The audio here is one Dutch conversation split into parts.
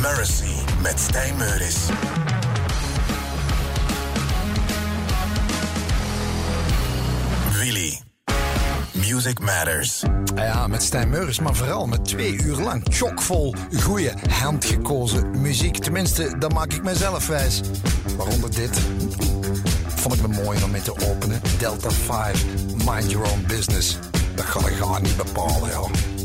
Mercy met Stijn Meuris. Willy. Music Matters. Ja, met Stijn Meuris, maar vooral met twee uur lang chockvol goede, handgekozen muziek. Tenminste, dat maak ik mezelf wijs. Waaronder dit. Vond ik me mooi om mee te openen. Delta 5, Mind Your Own Business. Dat ga ik gewoon niet bepalen, joh.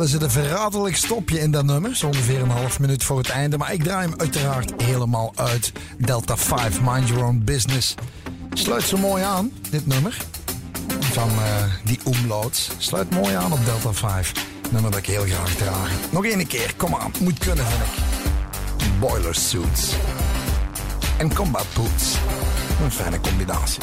Er zit een verraderlijk stopje in dat nummer. Zo ongeveer een half minuut voor het einde. Maar ik draai hem uiteraard helemaal uit. Delta 5, Mind Your Own Business. Sluit zo mooi aan, dit nummer. Van eh, die umlauts. Sluit mooi aan op Delta 5. Nummer dat ik heel graag draag. Nog één keer, kom aan. Moet kunnen, vind ik. Boiler suits. En combat boots. Een fijne combinatie.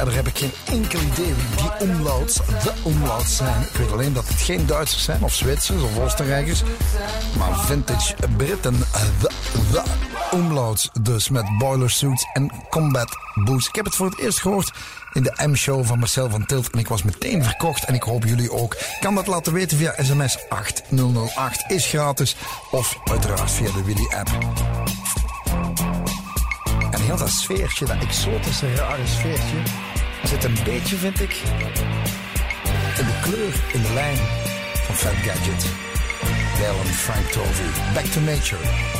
Verder heb ik geen enkel idee wie die umlauts, de umlauts zijn. Ik weet alleen dat het geen Duitsers zijn, of Zwitsers, of Oostenrijkers. Maar vintage Britten, de, de umlauts dus, met boiler suits en combat boots. Ik heb het voor het eerst gehoord in de M-show van Marcel van Tilt. En ik was meteen verkocht en ik hoop jullie ook. Kan dat laten weten via sms 8008, is gratis. Of uiteraard via de Willy app. En heel dat sfeertje, dat exotische, rare sfeertje, zit een beetje, vind ik, in de kleur, in de lijn van Fat Gadget. Dale en Frank Tovey. Back to Nature.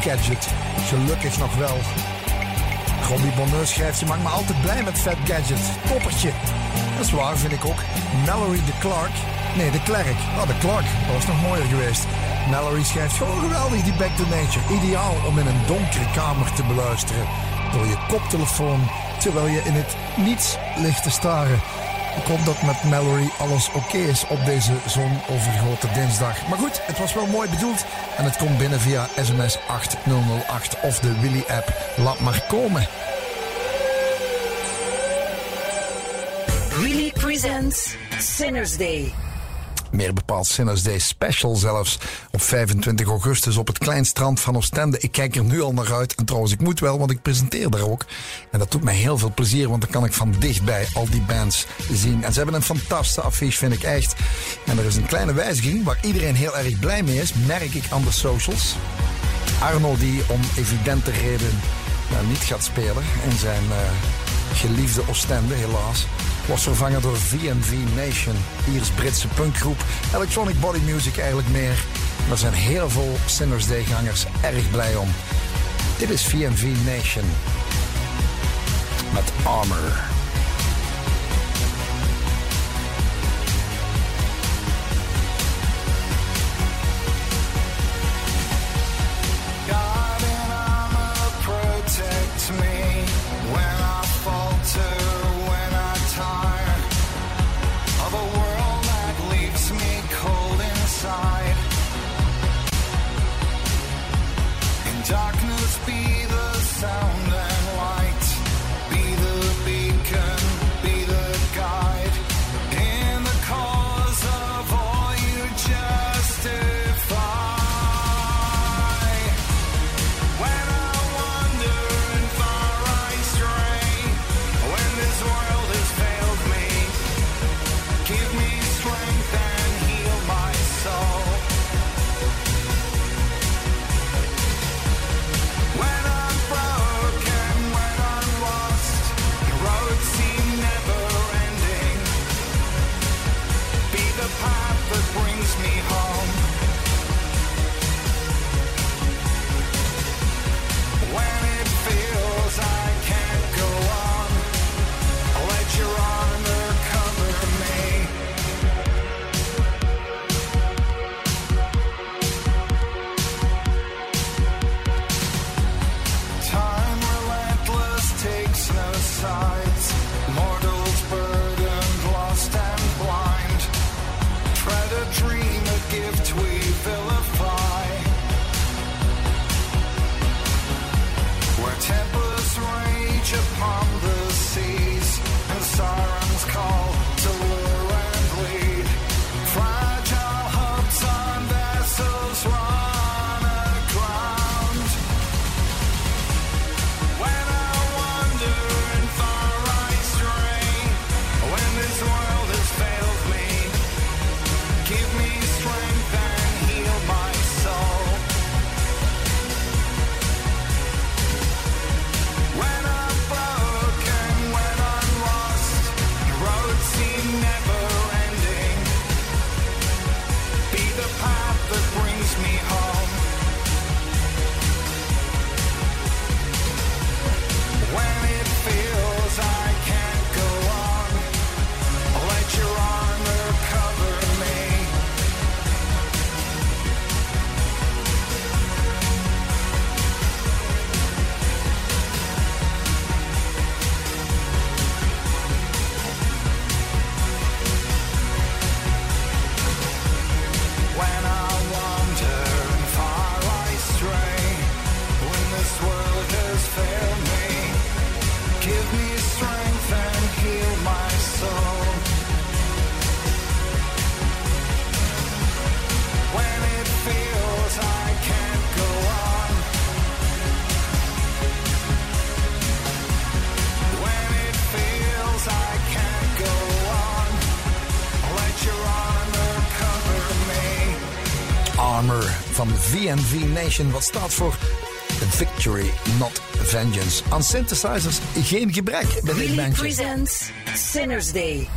Gadget gelukkig nog wel. Robbie Bonheur schrijft, je maakt me altijd blij met Fat Gadget. Toppertje. Dat is waar, vind ik ook. Mallory de Clark. Nee, de Klerk. Oh, de Clark. Dat was nog mooier geweest. Mallory schrijft, gewoon geweldig die Back to Nature. Ideaal om in een donkere kamer te beluisteren. Door je koptelefoon, terwijl je in het niets ligt te staren. Ik dat met Mallory alles oké is op deze zonovergoten dinsdag. Maar goed, het was wel mooi bedoeld. En het komt binnen via sms 8008 of de Willy-app. Laat maar komen. Willy presents Sinners Day. Meer bepaald Sinners Day Special zelfs. Op 25 augustus op het klein strand van Oostende. Ik kijk er nu al naar uit. En trouwens, ik moet wel, want ik presenteer daar ook. En dat doet mij heel veel plezier, want dan kan ik van dichtbij al die bands zien. En ze hebben een fantastische affiche, vind ik echt. En er is een kleine wijziging waar iedereen heel erg blij mee is, merk ik aan de socials. Arno die om evidente reden nou, niet gaat spelen in zijn eh, geliefde Oostende, helaas. Was vervangen door VNV Nation, Iers-Britse punkgroep. Electronic body music eigenlijk meer. Daar zijn heel veel Sinners Day gangers erg blij om. Dit is VNV Nation. Met Armor. VNV Nation. Wat staat voor Victory, not Vengeance. Aan synthesizers geen gebrek bij dit bandje. presents Sinners Day.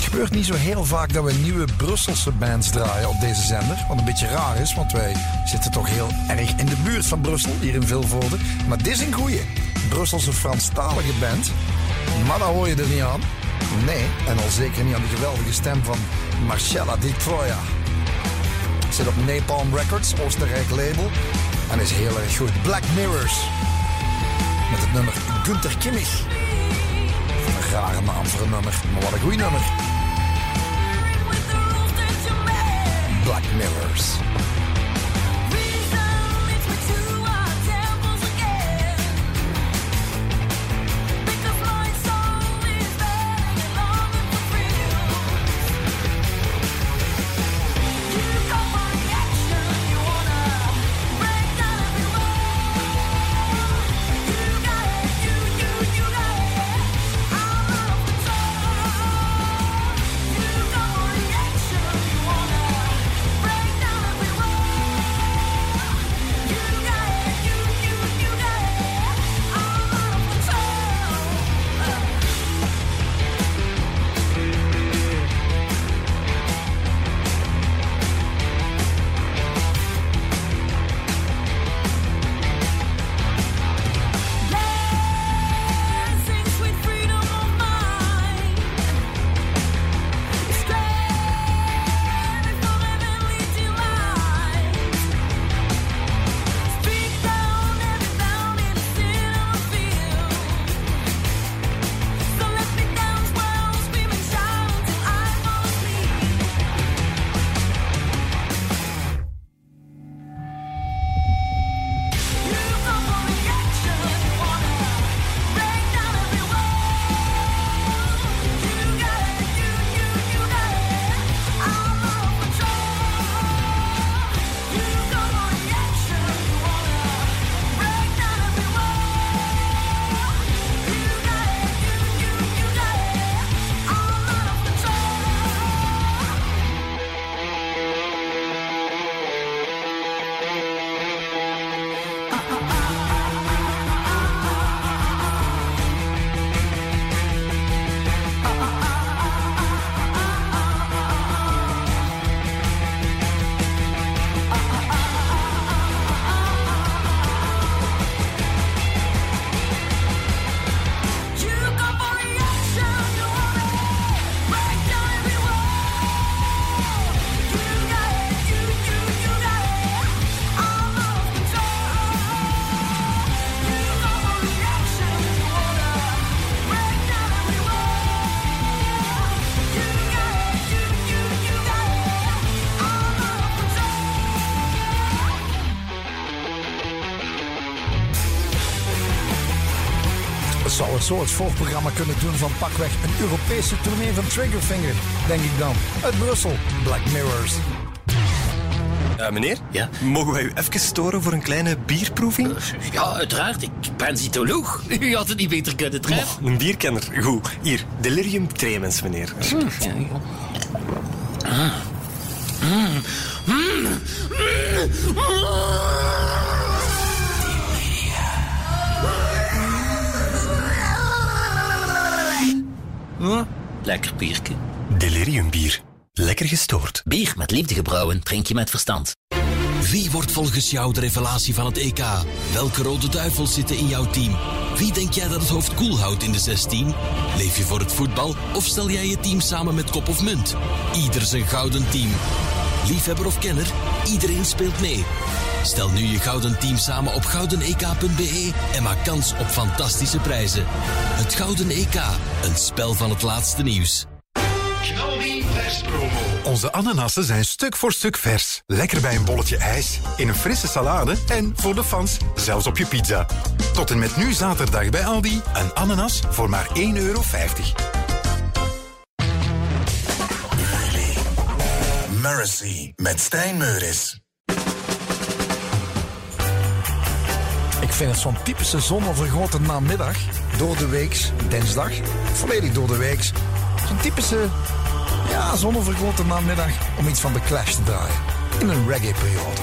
gebeurt niet zo heel vaak dat we nieuwe Brusselse bands draaien op deze zender. Wat een beetje raar is, want wij zitten toch heel erg in de buurt van Brussel, hier in Vilvoorde. Maar dit is een goeie. Brusselse Franstalige band. Maar daar hoor je er niet aan. Nee, en al zeker niet aan de geweldige stem van Marcella Di Troia. Zit op Napalm Records, Oostenrijk label. En is heel erg goed. Black Mirrors. Met het nummer Gunther Kimmich. Een rare naam voor een nummer, maar wat een goed nummer. Black Mirrors. Het soort voorprogramma kunnen doen van pakweg een Europese tournee van Triggerfinger, denk ik dan. Uit Brussel, Black Mirrors. Eh, meneer? Ja? Mogen wij u even storen voor een kleine bierproeving? Ja, uiteraard. Ik ben cytoloog. U had het niet beter kunnen treffen. Oh, een bierkenner. Goed. Hier, delirium tremens, meneer. Lekker bierke. Delirium bier. Lekker gestoord. Bier met liefde gebrouwen, drink je met verstand. Wie wordt volgens jou de revelatie van het EK? Welke rode duivels zitten in jouw team? Wie denk jij dat het hoofd koel houdt in de 16? Leef je voor het voetbal of stel jij je team samen met kop of munt? Ieder zijn gouden team. Liefhebber of kenner, iedereen speelt mee. Stel nu je gouden team samen op goudenek.be en maak kans op fantastische prijzen. Het Gouden EK, een spel van het laatste nieuws. Onze ananassen zijn stuk voor stuk vers. Lekker bij een bolletje ijs, in een frisse salade en voor de fans zelfs op je pizza. Tot en met nu zaterdag bij Aldi een ananas voor maar 1,50 euro. Mercy met Stijn Meuris. Ik vind het zo'n typische zonovergoten namiddag. Door de weeks, dinsdag, volledig door de weeks. Zo'n typische, ja, zonovergoten namiddag om iets van de Clash te draaien. In een reggae-periode.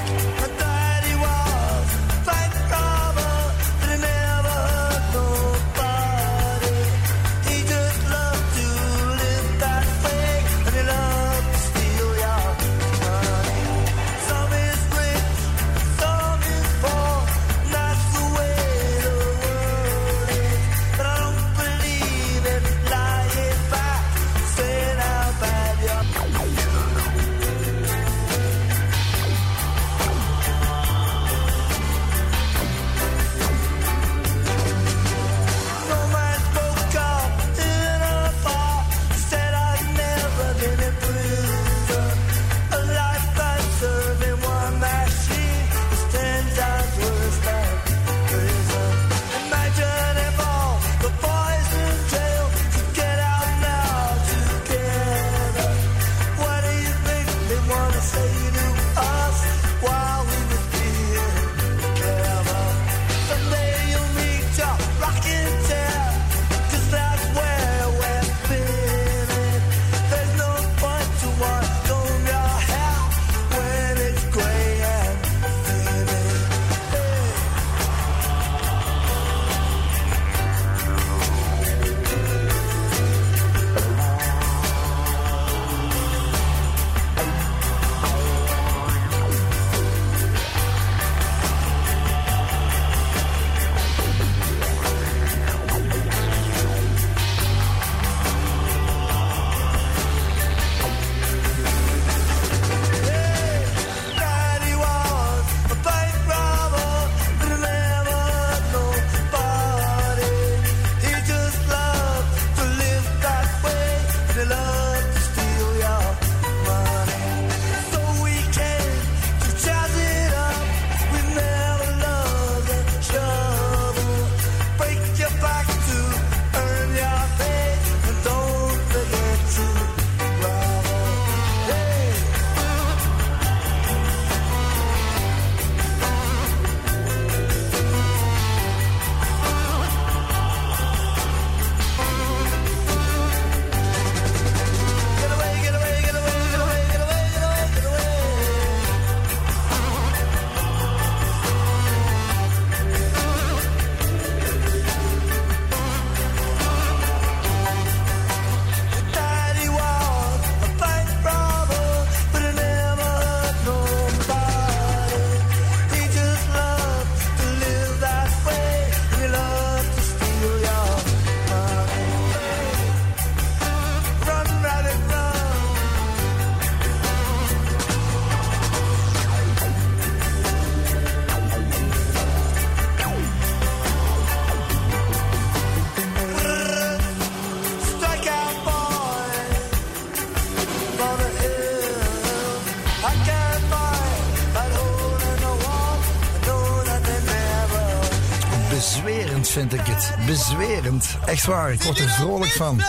Bezwerend vind ik het. Bezwerend. Echt waar, ik word er vrolijk van.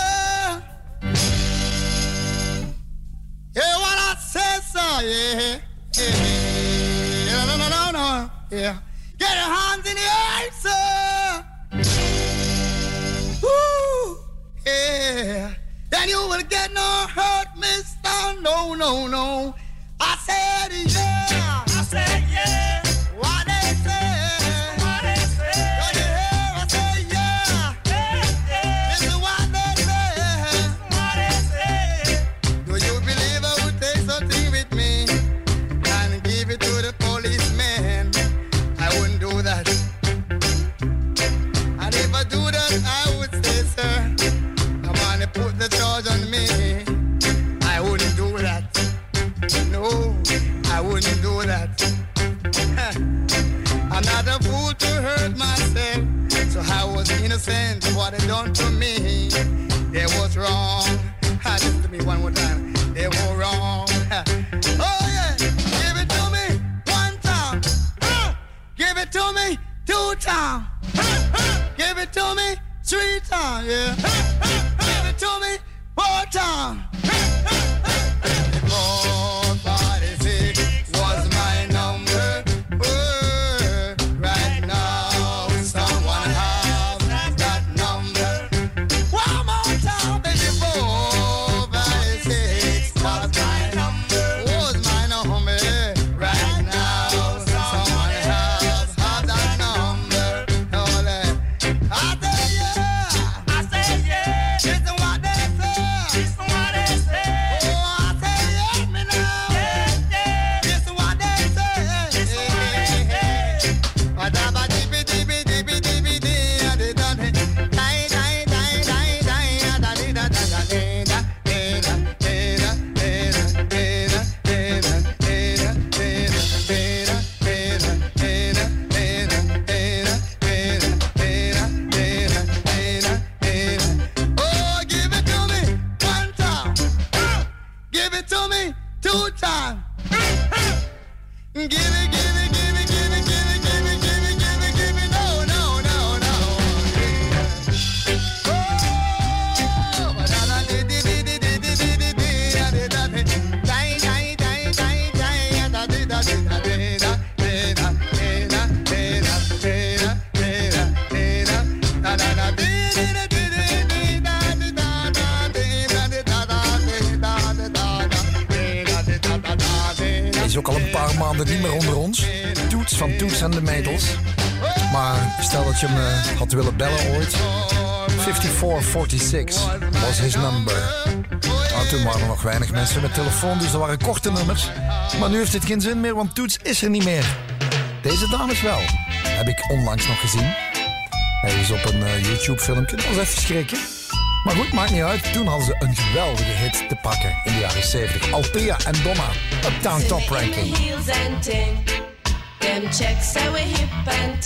Yeah, Get in the Then you will get no hurt, mister. No, no, no. times. Give it to me three times, yeah. Give it to me four time. mensen met telefoon, dus er waren korte nummers. Maar nu heeft dit geen zin meer, want Toets is er niet meer. Deze dames wel. Heb ik onlangs nog gezien. Hij is op een eh, YouTube-filmpje. Dat was even schrikken. Maar goed, maakt niet uit. Toen hadden ze een geweldige hit te pakken in de jaren 70. Althea en Donna. Uptown Top Ranking. Them checks we hip and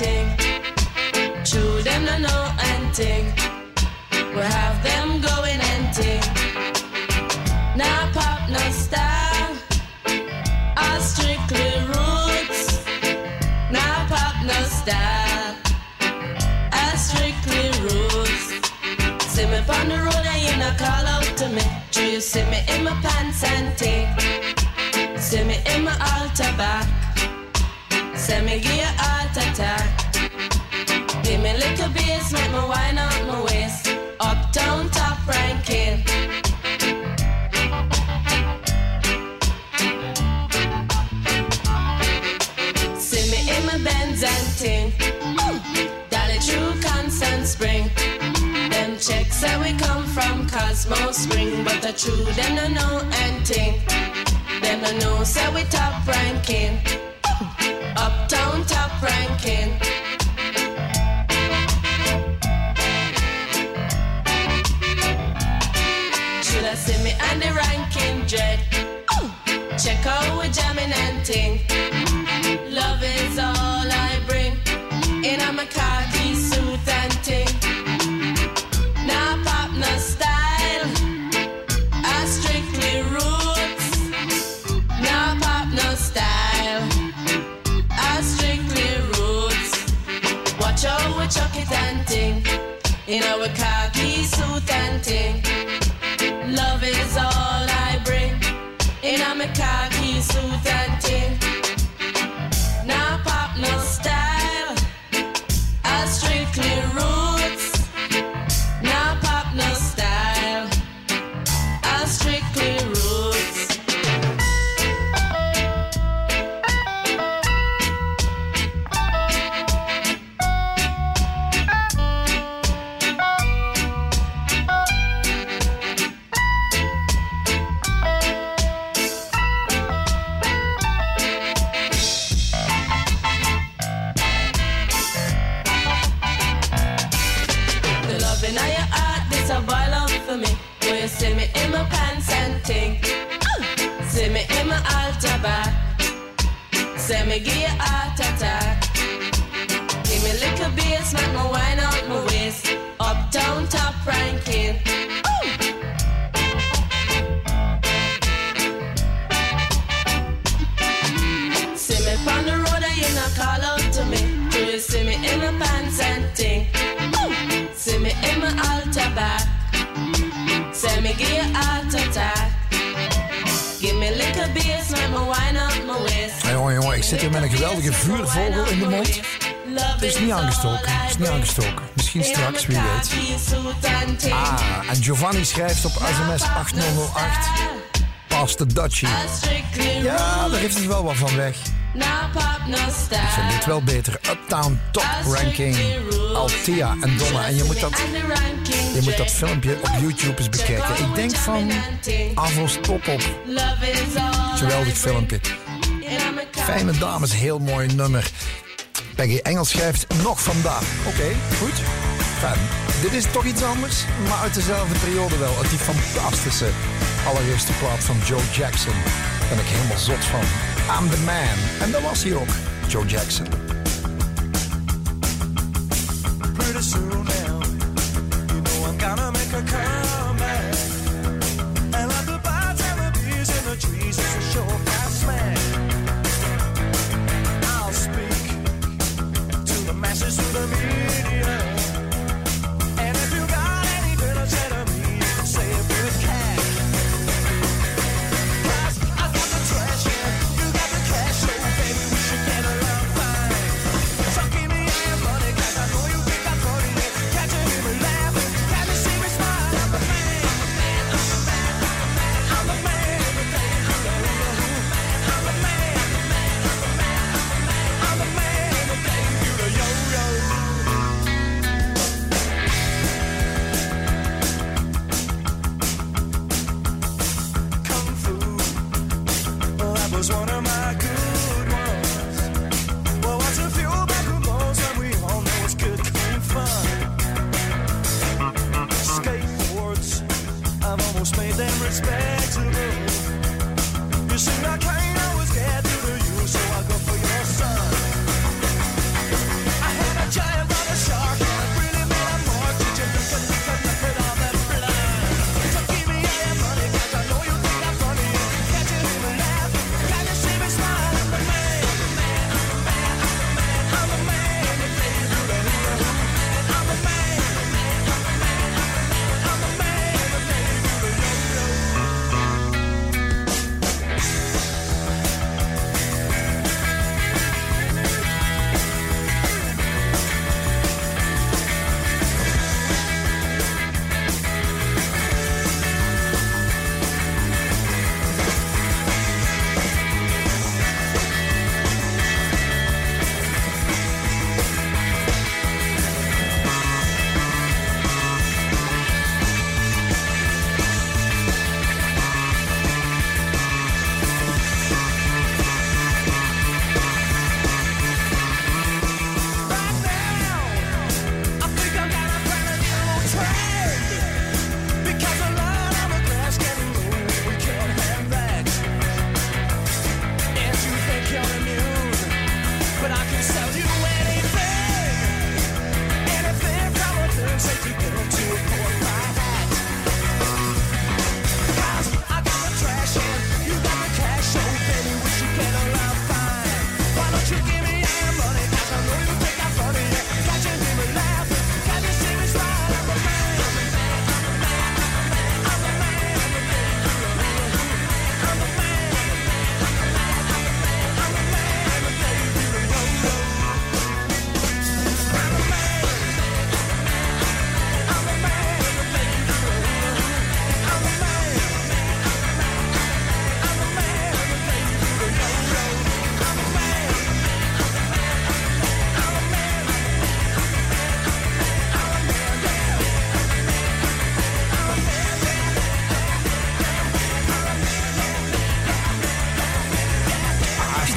them know and. We have I strictly rules. See me on the road and you not call out to me. Do you see me in my pants and tee? See me in my altar back. See me give you heart attack. Give me little bass, make me wine up my way. Cosmos Spring, but the true them no know anything. Them no know say we top ranking, uptown top ranking. Should I see me on the ranking dread? Check out we jamming and ting. in our khaki suit and ting. 8008. past de Dutchie. Ja, daar heeft het wel wat van weg. Ik vind dit wel beter. Uptown Top Ranking. Althea en Donna. En je moet dat, je moet dat filmpje op YouTube eens bekijken. Ik denk van Avos Top op. Geweldig filmpje. Fijne dames, heel mooi nummer. Peggy Engels schrijft nog vandaag. Oké, goed. Dit is toch iets anders, maar uit dezelfde periode wel. Uit die fantastische allereerste plaat van Joe Jackson. Daar ben ik helemaal zot van. I'm the man. En dat was hij ook, Joe Jackson.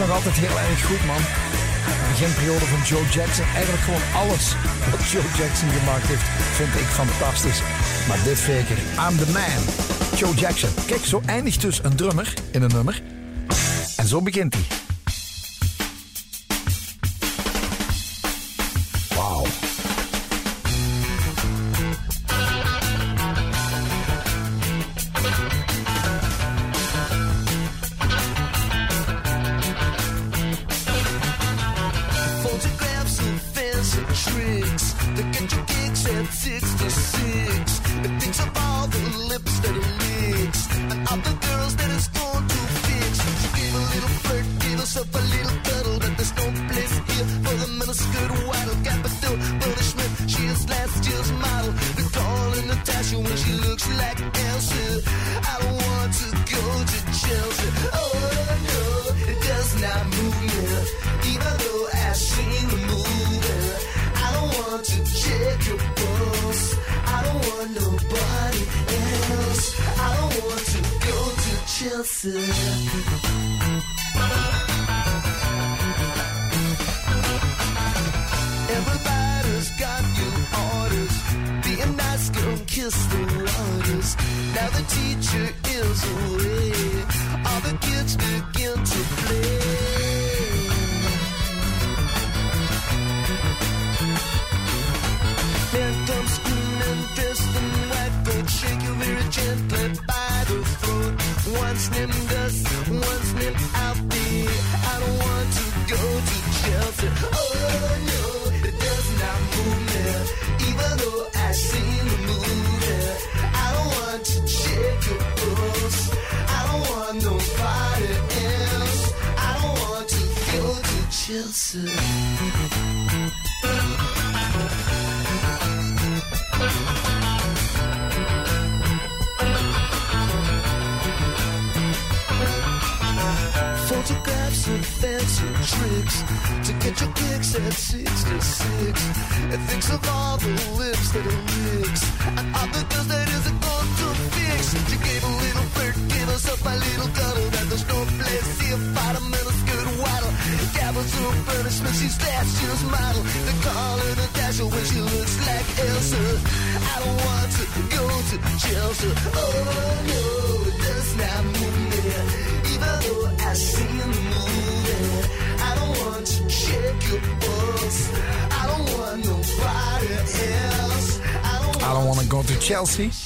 Nog altijd heel erg goed, man. De beginperiode van Joe Jackson. Eigenlijk gewoon alles wat Joe Jackson gemaakt heeft, vind ik fantastisch. Maar dit zeker. I'm the man. Joe Jackson. Kijk, zo eindigt dus een drummer in een nummer. En zo begint hij.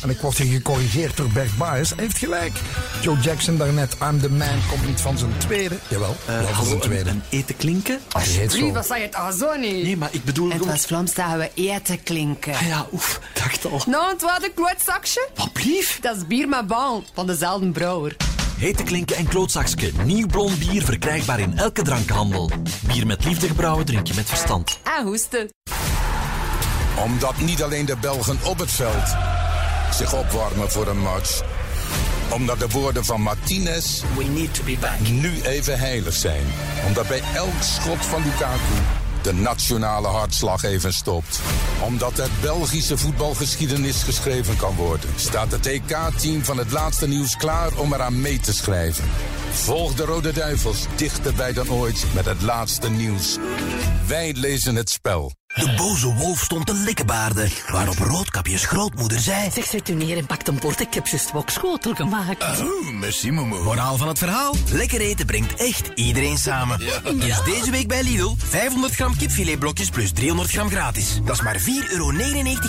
En ik word hier gecorrigeerd door Bert Baes. Hij heeft gelijk. Joe Jackson daarnet, I'm the man, komt niet van zijn tweede. Jawel, wel van zijn tweede. Een eten klinken? Die heet zo. Wie, wat je het? Ah, zo niet. Nee, maar ik bedoel... Het was Vlaams dat we eten klinken. Ah ja, oef, dacht al. Nou, het was een klootzakje. Wat blief? Dat is bier met bal van dezelfde brouwer. Hete klinken en klootzakske. Nieuw blond bier verkrijgbaar in elke drankhandel. Bier met liefde gebrouwen drink je met verstand. En hoesten. Omdat niet alleen de Belgen op het veld zich opwarmen voor een match. Omdat de woorden van Martinez We need to be back. nu even heilig zijn. Omdat bij elk schot van Lukaku de nationale hartslag even stopt. Omdat het Belgische voetbalgeschiedenis geschreven kan worden, staat het EK-team van het laatste nieuws klaar om eraan mee te schrijven. Volg de Rode Duivels dichterbij dan ooit met het laatste nieuws. Wij lezen het spel. De boze wolf stond te likkenbaarden, waarop Roodkapjes grootmoeder zei... Zeg, zet u neer en pak een bord. Ik heb juist wokschotel gemaakt. Oh, merci momo. Moraal van het verhaal? Lekker eten brengt echt iedereen samen. Dus deze week bij Lidl 500 gram kipfiletblokjes plus 300 gram gratis. Dat is maar 4,99 euro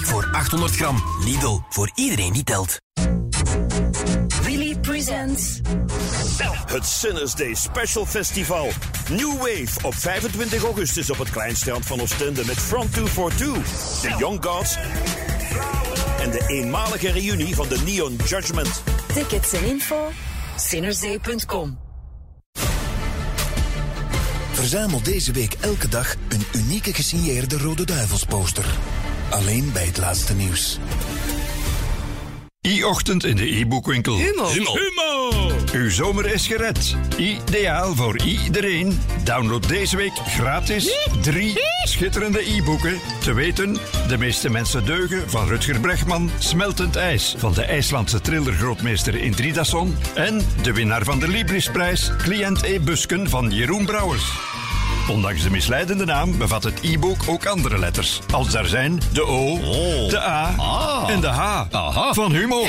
voor 800 gram. Lidl, voor iedereen die telt. Presents. Het Sinners Day Special Festival. New Wave op 25 augustus op het kleinstrand van Oostende met Front 242, The Young Gods en de eenmalige reunie van de Neon Judgment. Tickets en info. Sinnerzee.com. Verzamel deze week elke dag een unieke gesigneerde Rode Duivelsposter. Alleen bij het laatste nieuws. I-ochtend in de e-boekwinkel. Humo. Humo. Uw zomer is gered. Ideaal voor iedereen. Download deze week gratis drie schitterende e-boeken. Te weten, De meeste mensen deugen van Rutger Bregman, Smeltend ijs van de IJslandse trillergrootmeester Indridason en de winnaar van de Librisprijs, Cliënt E. Busken van Jeroen Brouwers. Ondanks de misleidende naam bevat het e-book ook andere letters. Als daar zijn de O, de A en de H van Humo.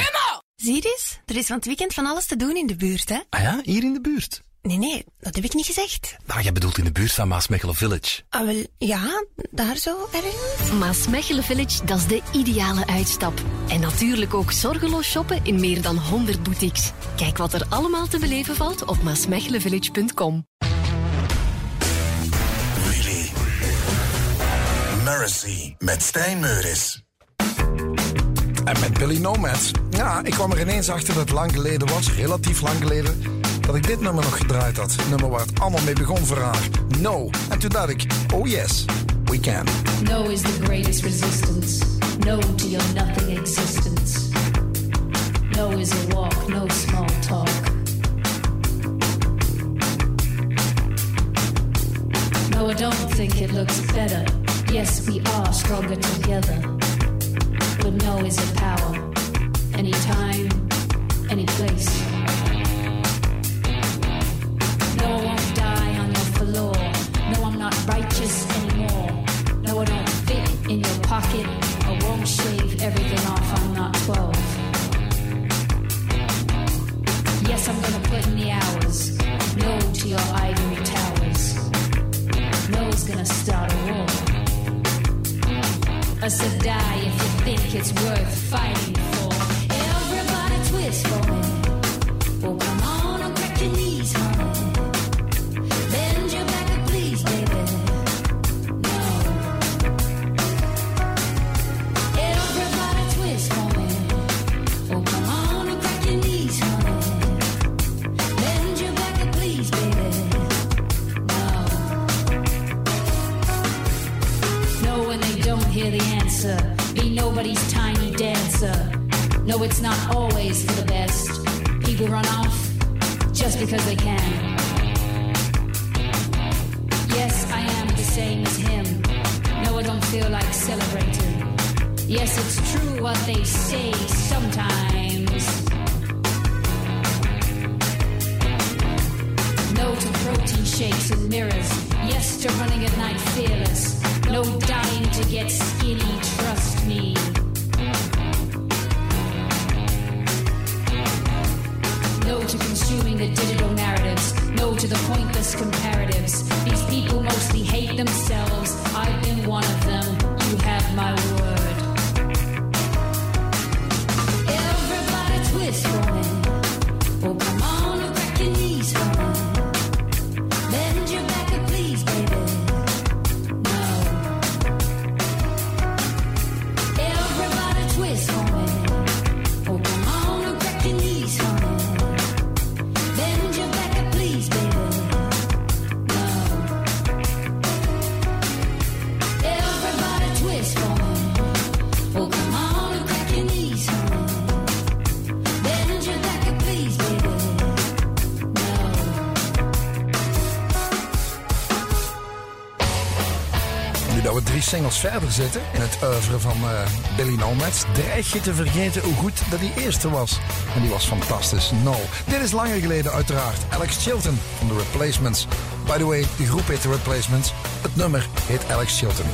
Zie je eens? Er is van het weekend van alles te doen in de buurt, hè? Ah ja, hier in de buurt. Nee, nee, dat heb ik niet gezegd. Ah, jij bedoelt in de buurt van Maasmechelen Village. Ah, wel, ja, daar zo ergens. Maasmechelen Village, dat is de ideale uitstap. En natuurlijk ook zorgeloos shoppen in meer dan 100 boutiques. Kijk wat er allemaal te beleven valt op maasmechelenvillage.com. Mercy met Stijn Meuris. En met Billy Nomads. Ja, ik kwam er ineens achter dat het lang geleden was, relatief lang geleden, dat ik dit nummer nog gedraaid had. Het nummer waar het allemaal mee begon voor haar. No. En toen dacht ik, oh yes, we can. No is the greatest resistance. No to your nothing existence. No is a walk, no small talk. No, I don't think it looks better. Yes, we are stronger together. But no is a power. Anytime, any place. No, I won't die on your floor. No, I'm not righteous anymore. No, I don't fit in your pocket. I won't shave everything off. I'm not 12. Yes, I'm gonna put in the hours. No to your ivory towers. No's gonna start a war. I said die if you think it's worth fighting for. Everybody twist for me. Nobody's tiny dancer. No, it's not always for the best. People run off just because they can. Yes, I am the same as him. No, I don't feel like celebrating. Yes, it's true what they say sometimes. No to protein shakes and mirrors. Yes to running at night fearless. No dying to get skinny, trust me. No to consuming the digital narratives. No to the pointless comparatives. These people mostly hate themselves. I've been one of them. You have my word. Everybody twist me. Singles verder zitten in het oeuvre van eh, Billy Nomads, dreig je te vergeten hoe goed dat die eerste was. En die was fantastisch. No. Dit is langer geleden uiteraard. Alex Chilton van The Replacements. By the way, de groep heet The Replacements. Het nummer heet Alex Chilton.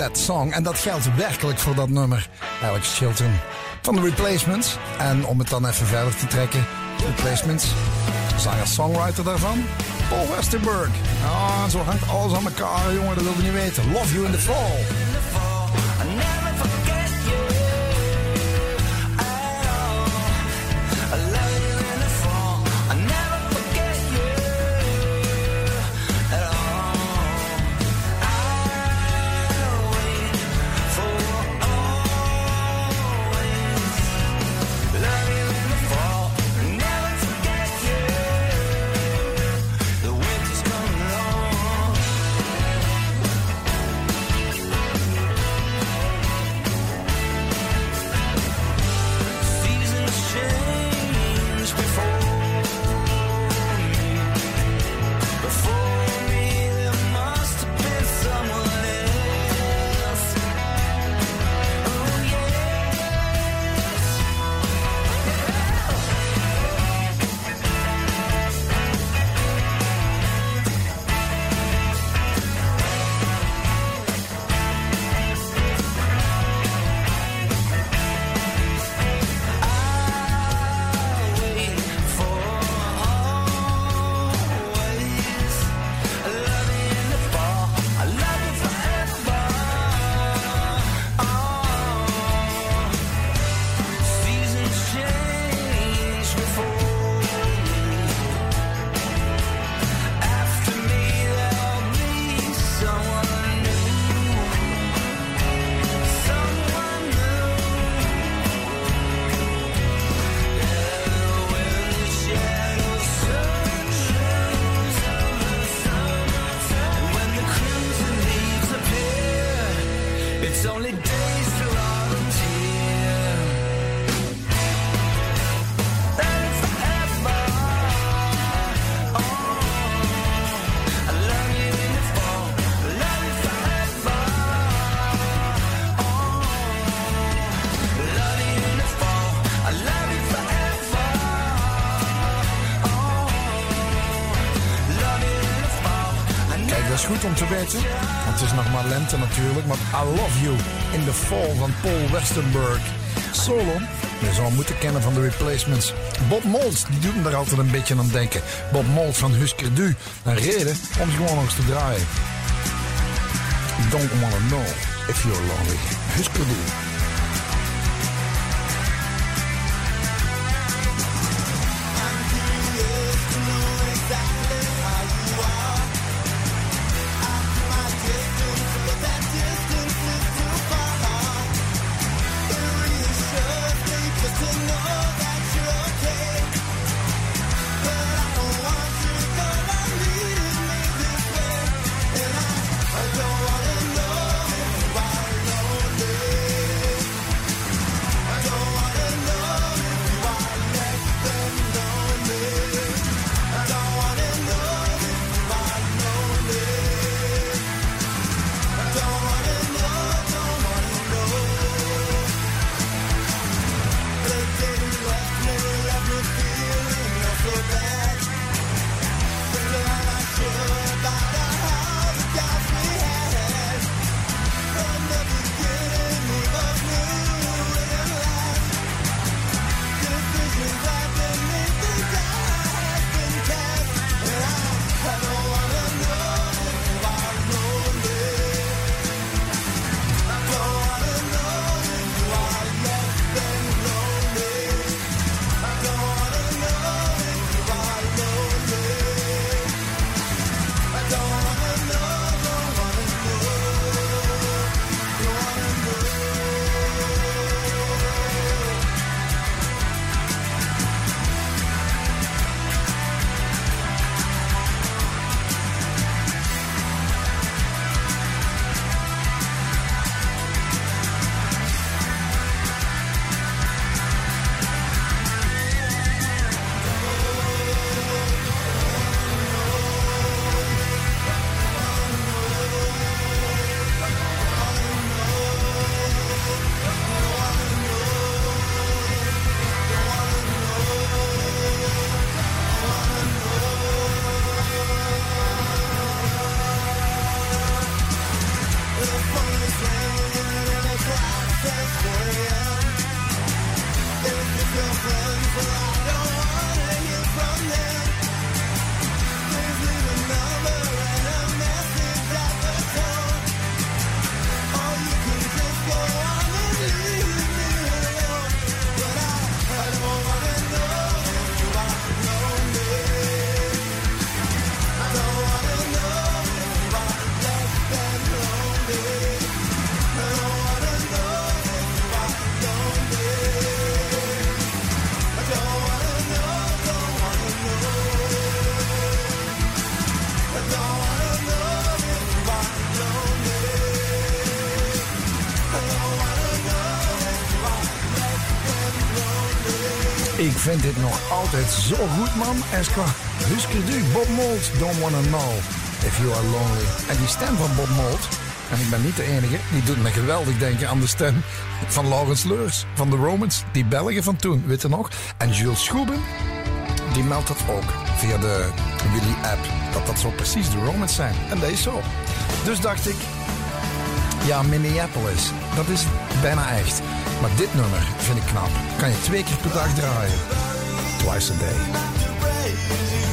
That song. En dat geldt werkelijk voor dat nummer. Alex Chilton van de Replacements. En om het dan even verder te trekken. Replacements. Zanger-songwriter daarvan. Paul Westerberg. Ah, zo hangt alles aan elkaar, jongen. Dat wil je niet weten. Love You in the Fall. Nog maar lente natuurlijk. Maar I Love You in the Fall van Paul Westerberg. Solo. Je zou moeten kennen van de replacements. Bob Mould, die doet me daar altijd een beetje aan denken. Bob Mould van Husker Du. Een reden om ze gewoon eens te draaien. Don't wanna know if you're lonely. Husker Du. Vind dit nog altijd zo goed, man. Esqa, Husker du, Bob Mould, Don't Wanna Know If You Are Lonely. En die stem van Bob Mould, en ik ben niet de enige, die doet me geweldig denken aan de stem van Laurens Leurs, van de Romans, die Belgen van toen, weet je nog? En Jules Schoeben, die meldt dat ook via de Willy-app, dat dat zo precies de Romans zijn. En dat is zo. Dus dacht ik, ja, Minneapolis, dat is bijna echt. Maar dit nummer vind ik knap. Kan je twee keer per dag draaien. Twice a day.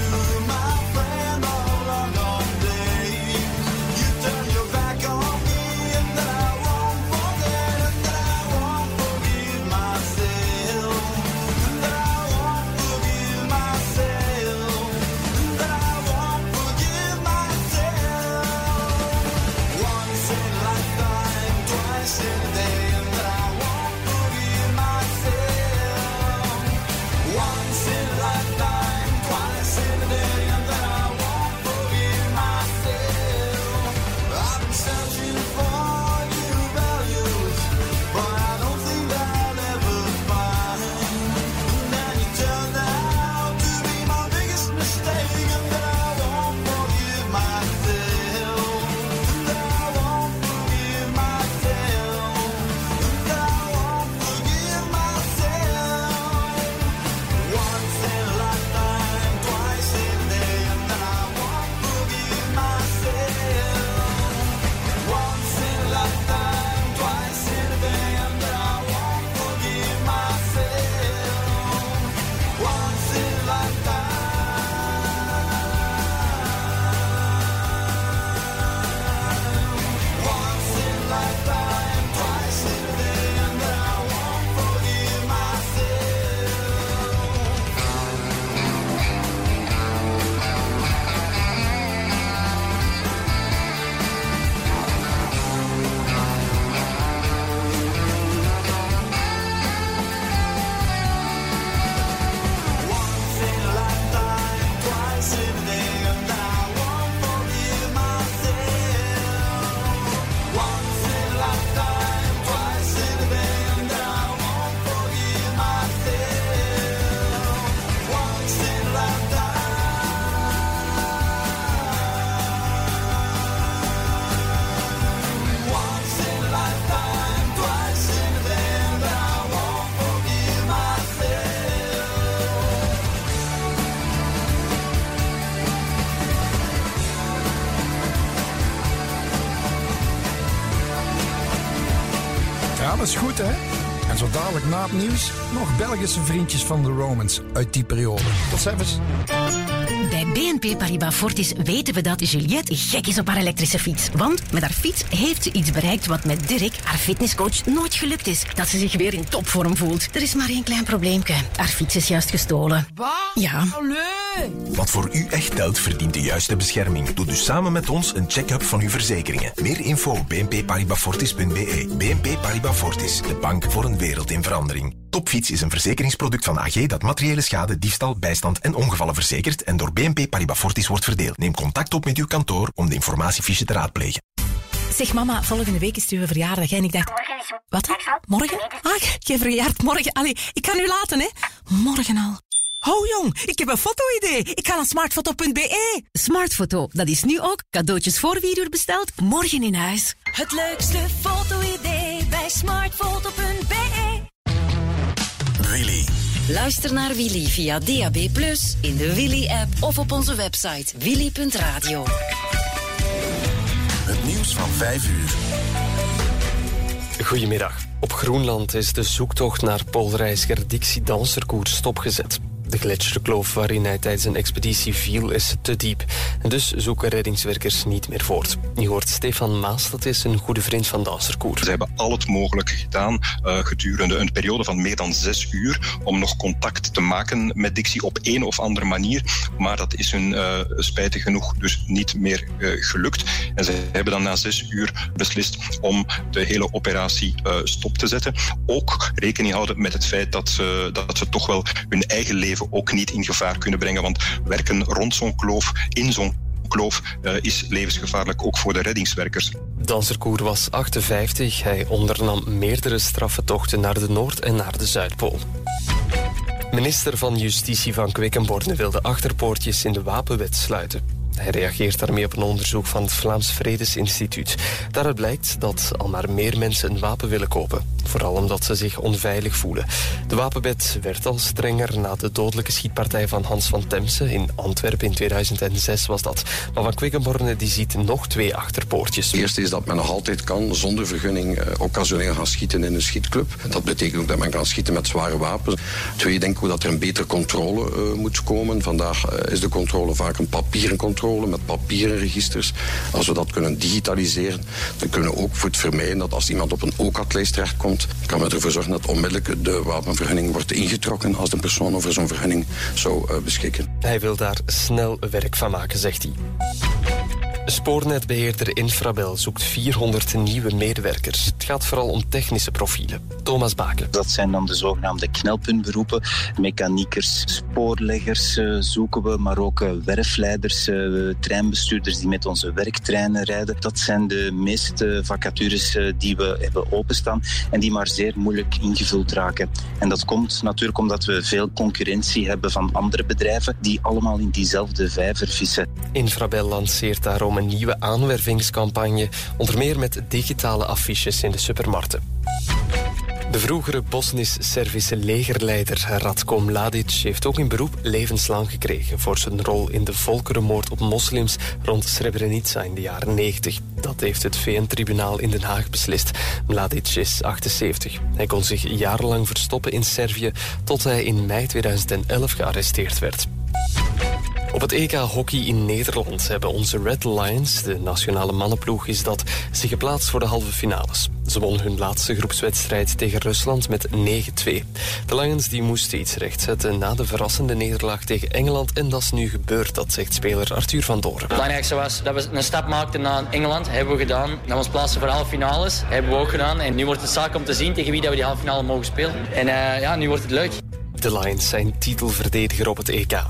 Belgische vriendjes van de Romans uit die periode. Tot ziens. Bij BNP Paribas Fortis weten we dat Juliette gek is op haar elektrische fiets. Want met haar fiets heeft ze iets bereikt wat met Dirk, haar fitnesscoach, nooit gelukt is. Dat ze zich weer in topvorm voelt. Er is maar één klein probleempje. Haar fiets is juist gestolen. Ja. Wat voor u echt telt, verdient de juiste bescherming. Doe dus samen met ons een check-up van uw verzekeringen. Meer info op bnpparibasfortis.be. BNP Paribas Fortis, de bank voor een wereld in verandering. Topfiets is een verzekeringsproduct van AG dat materiële schade, diefstal, bijstand en ongevallen verzekert en door BNP Paribas Fortis wordt verdeeld. Neem contact op met uw kantoor om de informatiefiche te raadplegen. Zeg mama, volgende week is het uw verjaardag. En ik dacht... Wat? Morgen? Ah, je verjaart morgen. Allee, ik kan u laten, hè. Morgen al. Oh jong, ik heb een foto-idee. Ik ga naar smartfoto.be. Smartfoto, dat is nu ook cadeautjes voor vier uur besteld, morgen in huis. Het leukste foto-idee bij smartfoto.be. Willy. Luister naar Willy via DAB+, in de Willy-app of op onze website willy.radio. Het nieuws van 5 uur. Goedemiddag. Op Groenland is de zoektocht naar poolreiziger Dixie Danserkoer stopgezet. De gletsjerkloof waarin hij tijdens een expeditie viel is te diep. Dus zoeken reddingswerkers niet meer voort. Je hoort Stefan Maas, dat is een goede vriend van Danserkoer. Ze hebben al het mogelijke gedaan eh, gedurende een periode van meer dan zes uur om nog contact te maken met Dixie op een of andere manier. Maar dat is hun eh, spijtig genoeg dus niet meer eh, gelukt. En ze hebben dan na zes uur beslist om de hele operatie stop te zetten. Ook rekening houden met het feit dat dat ze toch wel hun eigen leven ook niet in gevaar kunnen brengen. Want werken rond zo'n kloof, in zo'n kloof, eh, is levensgevaarlijk ook voor de reddingswerkers. Danserkoer was 58. Hij ondernam meerdere straffe tochten naar de Noord- en naar de Zuidpool. Minister van Justitie van Quickenborne wil de achterpoortjes in de wapenwet sluiten. Hij reageert daarmee op een onderzoek van het Vlaams Vredesinstituut. Daaruit blijkt dat al maar meer mensen een wapen willen kopen. Vooral omdat ze zich onveilig voelen. De wapenwet werd al strenger na de dodelijke schietpartij van Hans van Temse in Antwerpen in 2006 was dat. Maar van Quickenborne die ziet nog twee achterpoortjes. Het eerste is dat men nog altijd kan zonder vergunning eh, occasioneel gaan schieten in een schietclub. Dat betekent ook dat men kan schieten met zware wapens. Twee, denk ik dat er een betere controle eh, moet komen. Vandaag eh, is de controle vaak een papieren controle met papieren registers. Als we dat kunnen digitaliseren, dan kunnen we ook voor het vermijden dat als iemand op een OCAT-lijst terechtkomt, kan men ervoor zorgen dat onmiddellijk de wapenvergunning wordt ingetrokken als de persoon over zo'n vergunning zou eh, beschikken. Hij wil daar snel werk van maken, zegt hij. Spoornetbeheerder Infrabel zoekt 400 nieuwe medewerkers. Het gaat vooral om technische profielen. Thomas Baken. Dat zijn dan de zogenaamde knelpuntberoepen. Mechaniekers, spoorleggers eh, zoeken we, maar ook eh, werfleiders, eh, treinbestuurders die met onze werktreinen rijden. Dat zijn de meeste vacatures eh, die we hebben openstaan en die maar zeer moeilijk ingevuld raken. En dat komt natuurlijk omdat we veel concurrentie hebben van andere bedrijven die allemaal in diezelfde vijver vissen. Infrabel lanceert daarom een nieuwe aanwervingscampagne, onder meer met digitale affiches in de supermarkten. De vroegere Bosnisch-Servische legerleider Radko Mladic heeft ook in beroep levenslang gekregen voor zijn rol in de volkerenmoord op moslims rond Srebrenica in de jaren 90. Dat heeft het VN-tribunaal in Den Haag beslist. Mladic is 78. Hij kon zich jarenlang verstoppen in Servië tot hij in mei 2011 gearresteerd werd. Op het EK Hockey in Nederland hebben onze Red Lions, de nationale mannenploeg, is dat, zich geplaatst voor de halve finales. Ze won hun laatste groepswedstrijd tegen Rusland met 9-2. De Lions die moesten iets rechtzetten na de verrassende nederlaag tegen Engeland en dat is nu gebeurd, dat zegt speler Arthur van Doren. Het belangrijkste was dat we een stap maakten naar Engeland. Hebben we gedaan. Dat we ons plaatsen voor de halve finales. Hebben we ook gedaan. En nu wordt het zaak om te zien tegen wie dat we die halve finale mogen spelen. En eh, ja, nu wordt het leuk. De Lions zijn titelverdediger op het EK.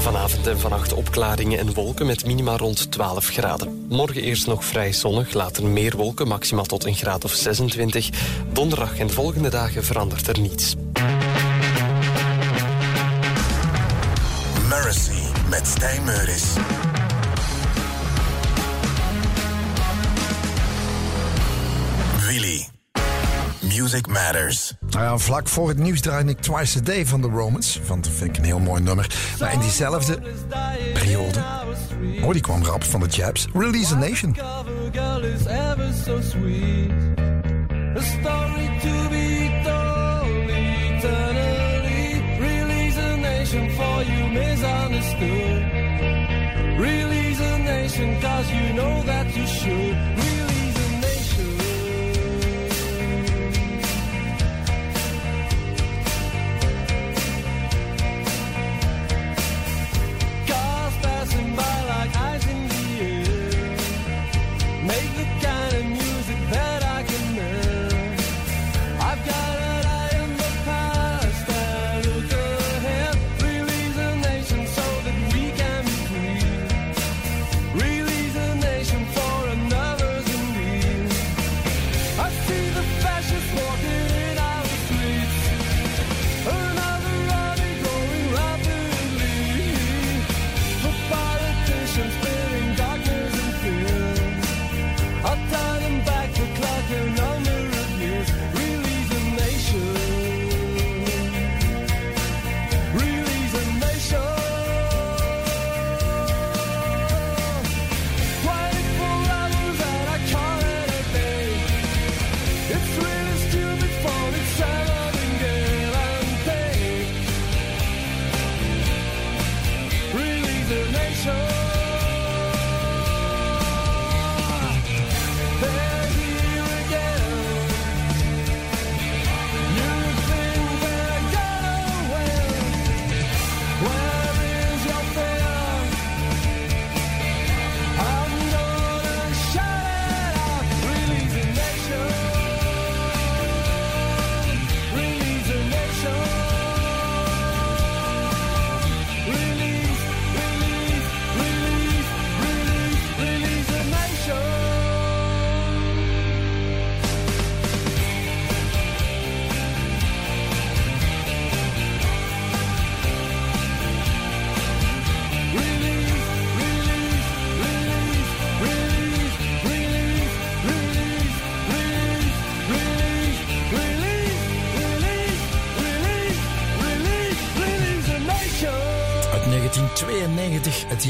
Vanavond en vannacht opklaringen en wolken met minima rond 12 graden. Morgen eerst nog vrij zonnig, later meer wolken, maximaal tot een graad of 26. Donderdag en de volgende dagen verandert er niets. Mercy met Stijn. Music Matters. Nou ja, vlak voor het nieuws draaide ik Twice a Day van de Romans. Want dat vind ik een heel mooi nummer. Maar in diezelfde periode, oh die kwam rap van de Jabs, Release a Nation. girl is ever so sweet. A story to be told eternally. Release a nation for you misunderstood. Release a nation cause you know that you should.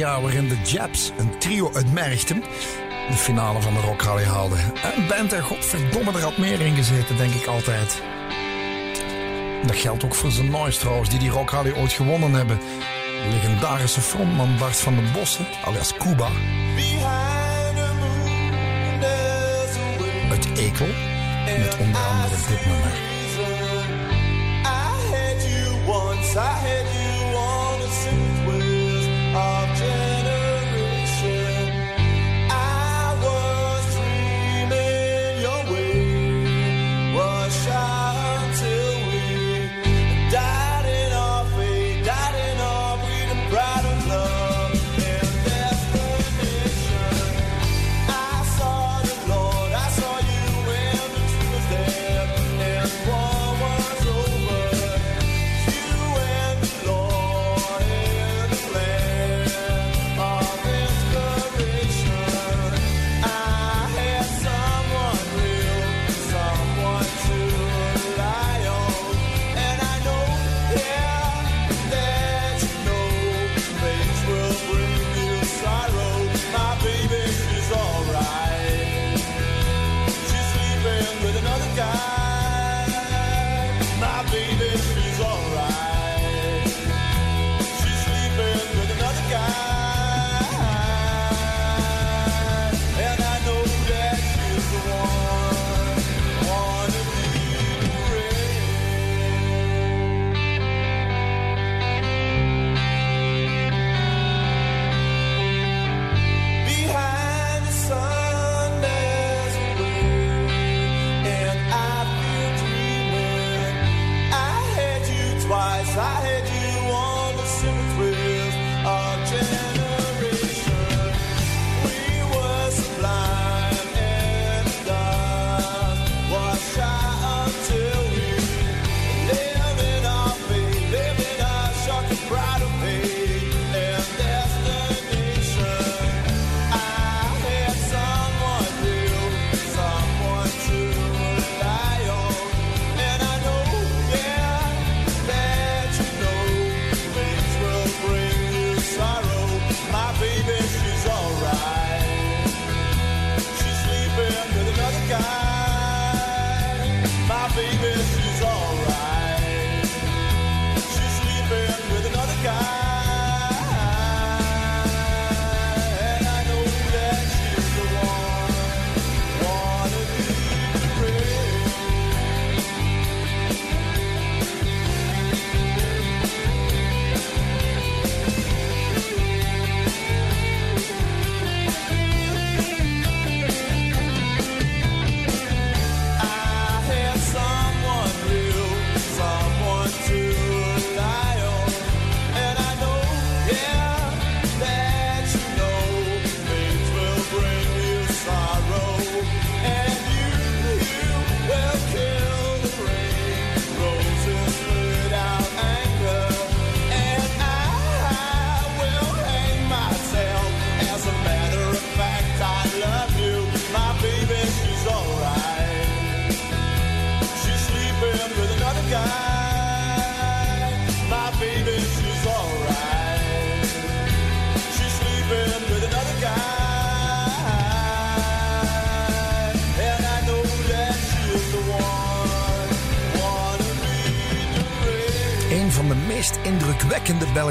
jaar waarin de Japs een trio uit Merchten de finale van de Rock Rally haalden. En band er godverdomme, er had meer in gezeten, denk ik altijd. Dat geldt ook voor zijn noise trouwens, die die Rock Rally ooit gewonnen hebben. De legendarische frontman Bart van de Bossen, alias Cuba. Uit Ekel, met onder andere dit nummer. I had you once, I had you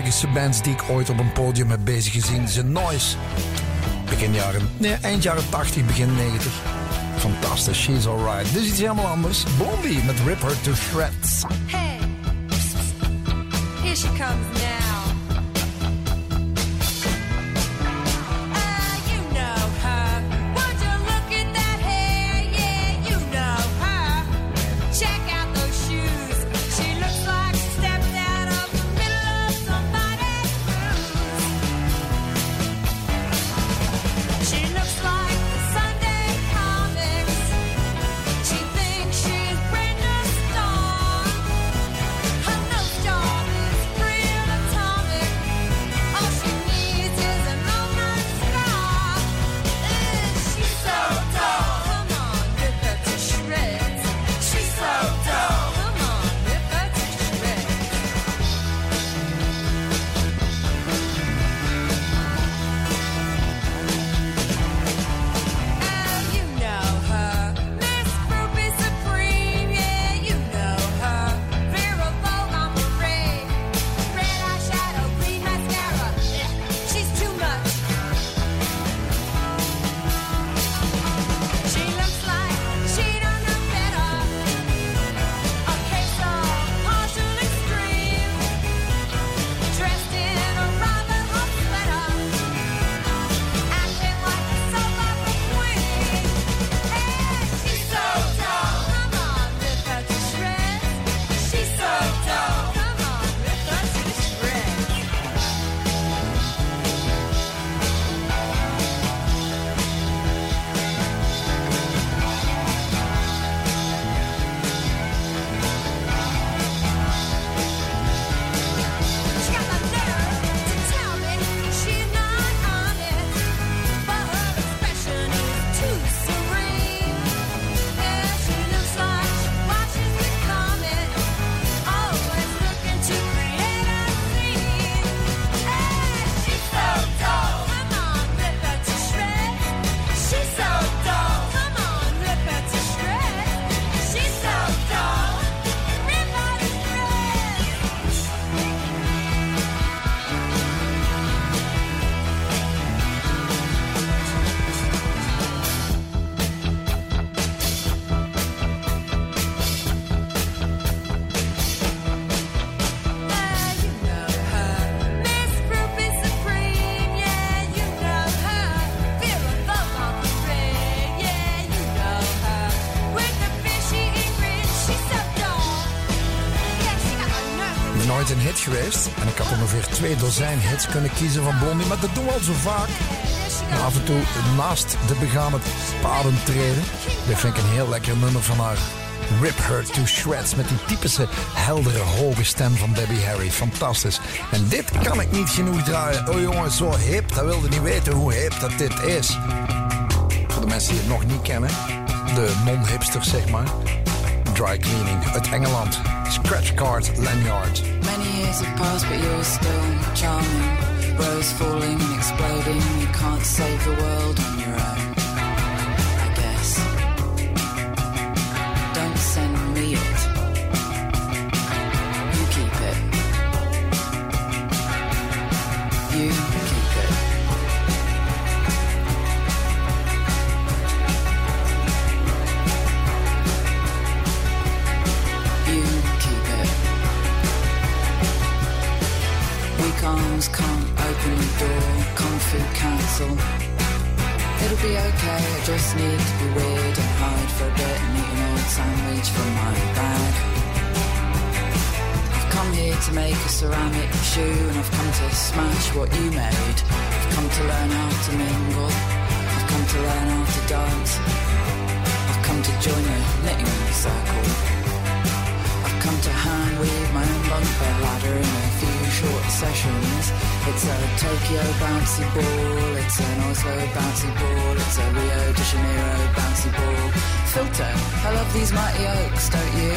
allermogelijkste bands die ik ooit op een podium heb bezig gezien. Ze Noise. Begin jaren, nee, eind jaren 80, begin 90. Fantastisch, she's alright. Dus iets helemaal anders. Blondie met Rip Her to Shreds. Twee dozijn hits kunnen kiezen van Blondie. Maar dat doen we al zo vaak. Af en toe naast de begane paden treden. Dit vind ik een heel lekker nummer van haar. Rip Her to Shreds met die typische heldere hoge stem van Debbie Harry. Fantastisch. En dit kan ik niet genoeg draaien. Oh jongen, zo hip. Dat wilde niet weten hoe hip dat dit is. Voor de mensen die het nog niet kennen. De non-hipsters zeg maar. Dry Cleaning uit Engeland. Scratch Card Lanyard. Many years have passed, but you're still charming. Rose falling and exploding. You can't save the world on your own. Door. Kung Fu cancel. It'll be okay. I just need to be weird and hide for a bit and eat an old sandwich from my bag. I've come here to make a ceramic shoe and I've come to smash what you made. I've come to learn how to mingle. I've come to learn how to dance. I've come to join a knitting circle. Come to hand weave my own bunk bed ladder in a few short sessions. It's a Tokyo bouncy ball, it's an Oslo bouncy ball, it's a Rio de Janeiro bouncy ball. Filter, I love these mighty oaks, don't you?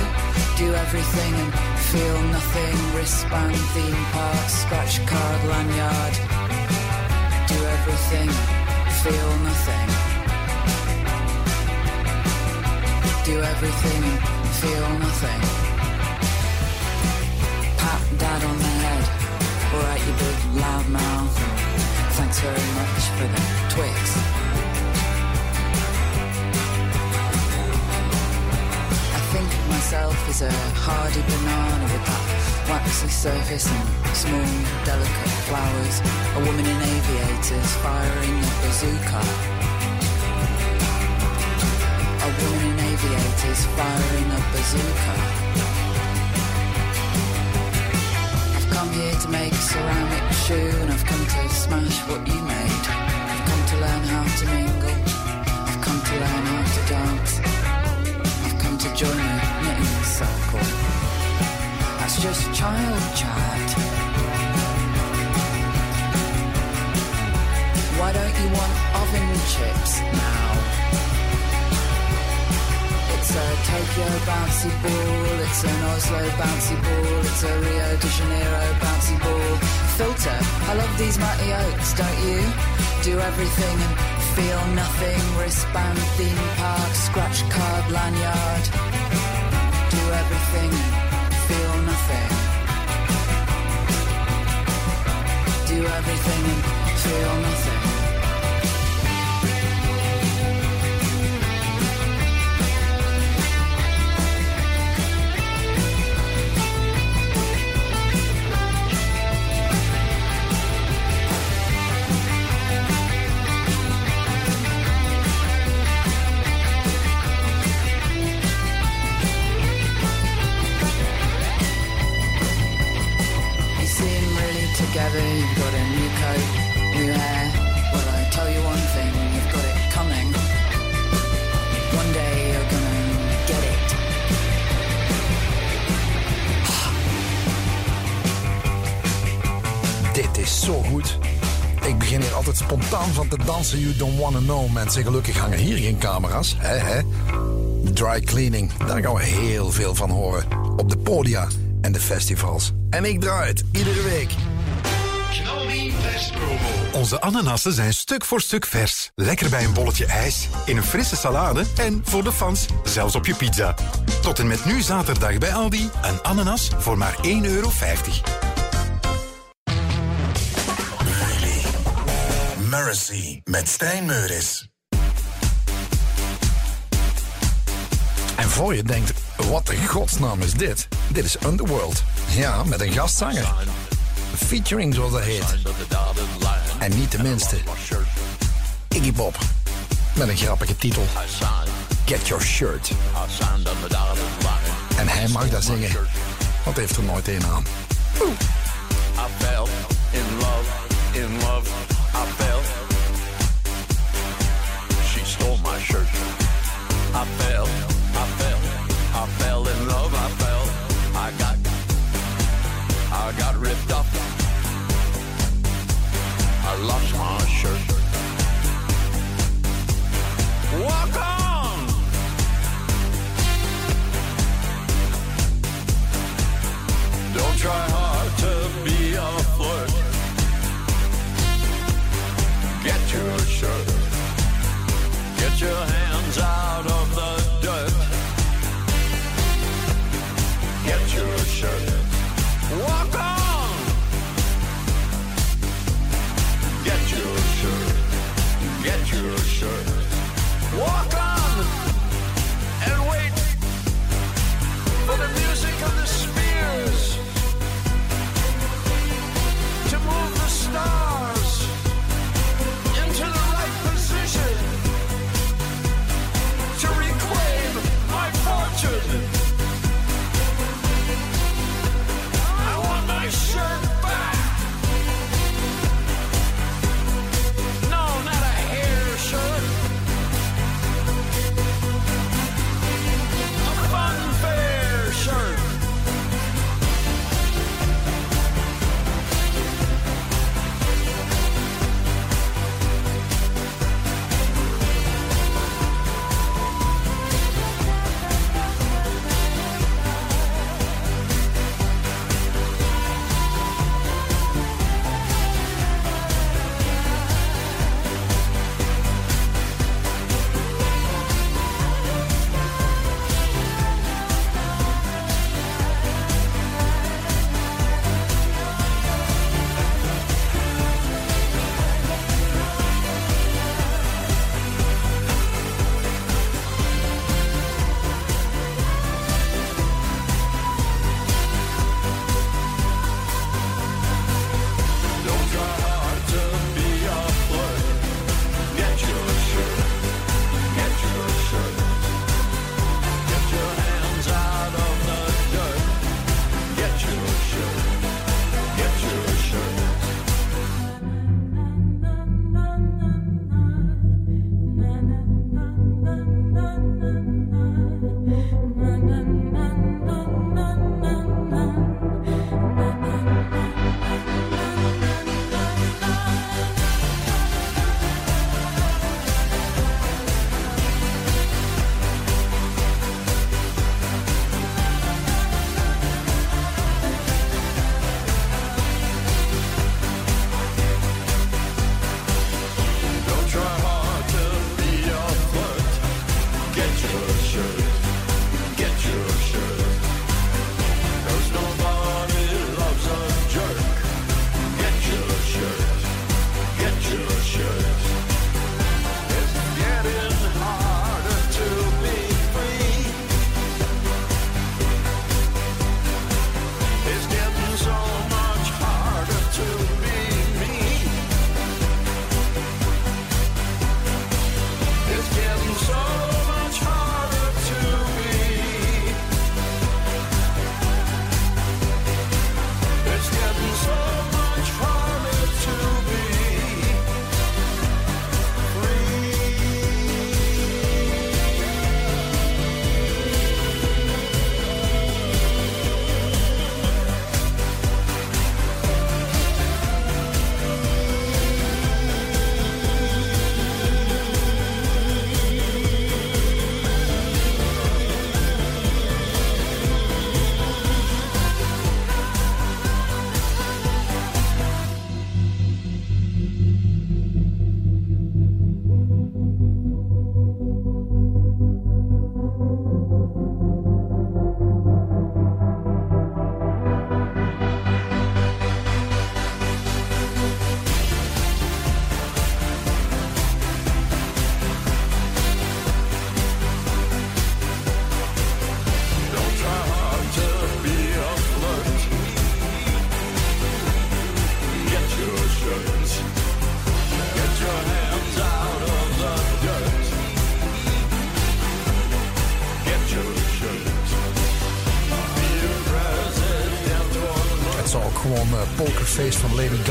Do everything and feel nothing. Wristband, theme park, scratch card, lanyard. Do everything, feel nothing. Do everything and feel nothing. Dad on the head. Alright, you big loud mouth. Thanks very much for the Twix. I think of myself as a hardy banana with that waxy surface and small, delicate flowers. A woman in aviators firing a bazooka. A woman in aviators firing a bazooka. Come here to make a ceramic shoe and I've come to smash what you made. I've come to learn how to mingle. I've come to learn how to dance. I've come to join a knitting circle. That's just child chat. Why don't you want oven chips now? It's a Tokyo bouncy ball, it's an Oslo bouncy ball, it's a Rio de Janeiro bouncy ball. Filter, I love these mighty oaks, don't you? Do everything and feel nothing. Wristband, theme park, scratch card, lanyard. Do everything and feel nothing. Do everything and feel nothing. Altijd spontaan van te dansen. You don't wanna know, mensen. Gelukkig hangen hier geen camera's. Hè, hè? Dry cleaning, daar gaan we heel veel van horen. Op de podia en de festivals. En ik draai het iedere week. Onze ananassen zijn stuk voor stuk vers. Lekker bij een bolletje ijs, in een frisse salade en voor de fans zelfs op je pizza. Tot en met nu zaterdag bij Aldi een ananas voor maar 1,50 euro. Mercy met Stijn Meuris. En voor je denkt, wat in godsnaam is dit? Dit is Underworld. Ja, met een gastzanger. Featuring, zoals dat heet. En niet de minste. Iggy Pop. Met een grappige titel. Get Your En hij mag dat zingen. Want hij heeft er nooit een aan. I fell in love, in love, I fell, I fell, I fell in love, I fell. I got, I got ripped off. I lost my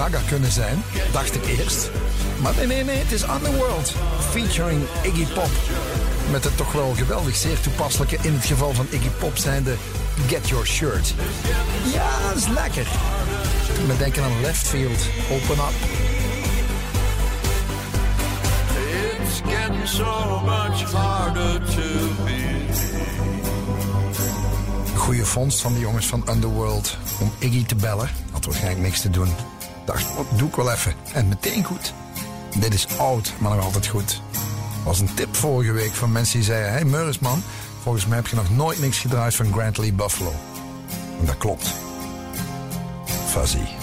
Gaga kunnen zijn. Dacht ik eerst. Maar nee, nee, nee, het is Underworld. Featuring Iggy Pop. Met het toch wel geweldig zeer toepasselijke, in het geval van Iggy Pop zijnde Get Your Shirt. Ja, dat is lekker. We denken aan Left Field. Open up. It's getting so much harder to be. Goeie vondst van de jongens van Underworld om Iggy te bellen. Had waarschijnlijk niks te doen. Dacht, wat doe ik wel even. En meteen goed. Dit is oud, maar nog altijd goed. was een tip vorige week van mensen die zeiden... Hey Meurisman, volgens mij heb je nog nooit niks gedraaid van Grant Lee Buffalo. En dat klopt. Fuzzy.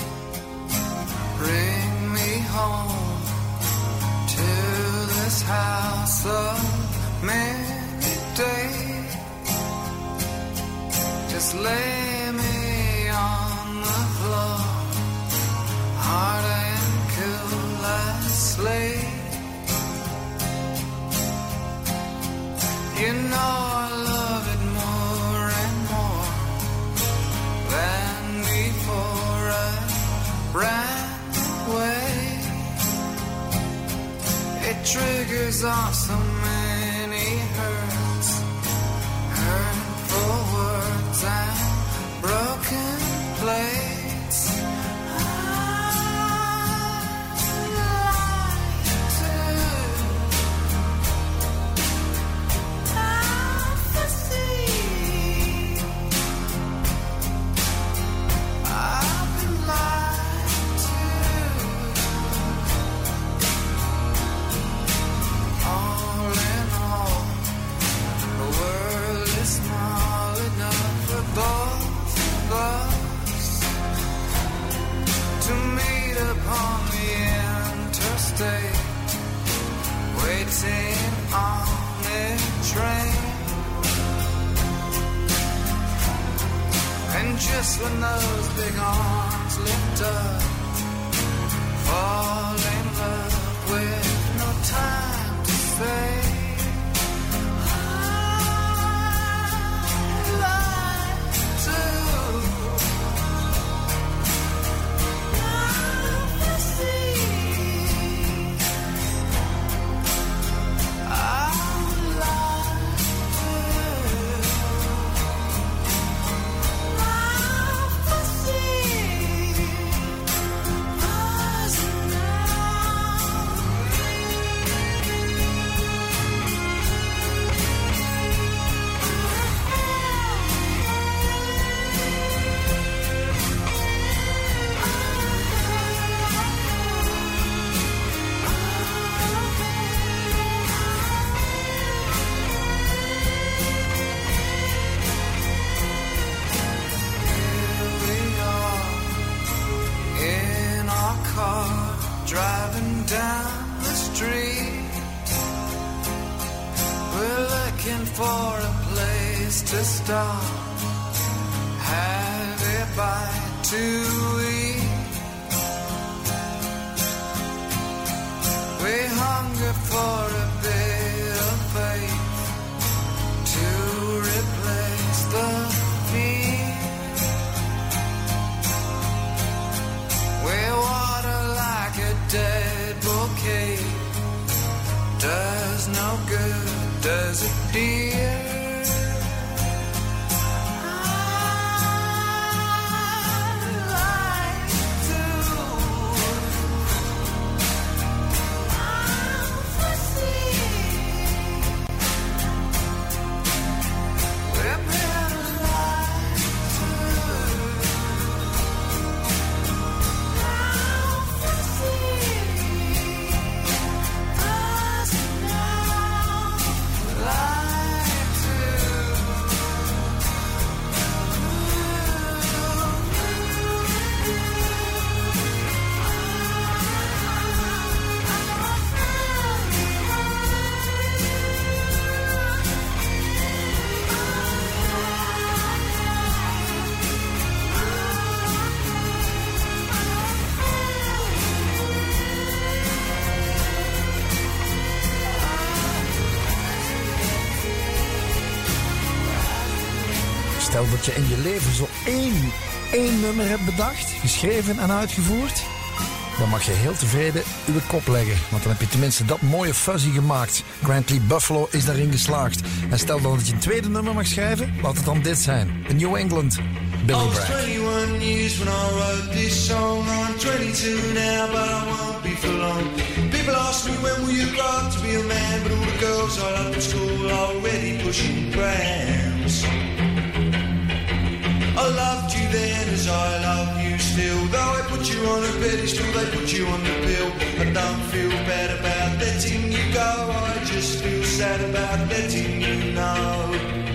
Je in je leven zo één één nummer hebt bedacht, geschreven en uitgevoerd, dan mag je heel tevreden uw kop leggen. Want dan heb je tenminste dat mooie fuzzy gemaakt. Grantley Buffalo is daarin geslaagd. En stel dan dat je een tweede nummer mag schrijven, laat het dan dit zijn. The New England, I Billy was Bragg. 21 years when I wrote this song. I'm 22 now, but I won't be for long. People ask me when will you grow up to be a man, but all the girls I love at school are already pushing prams. I loved you then as I love you still. Though I put you on a pedestal, they put you on the pill. I don't feel bad about letting you go. I just feel sad about letting you know.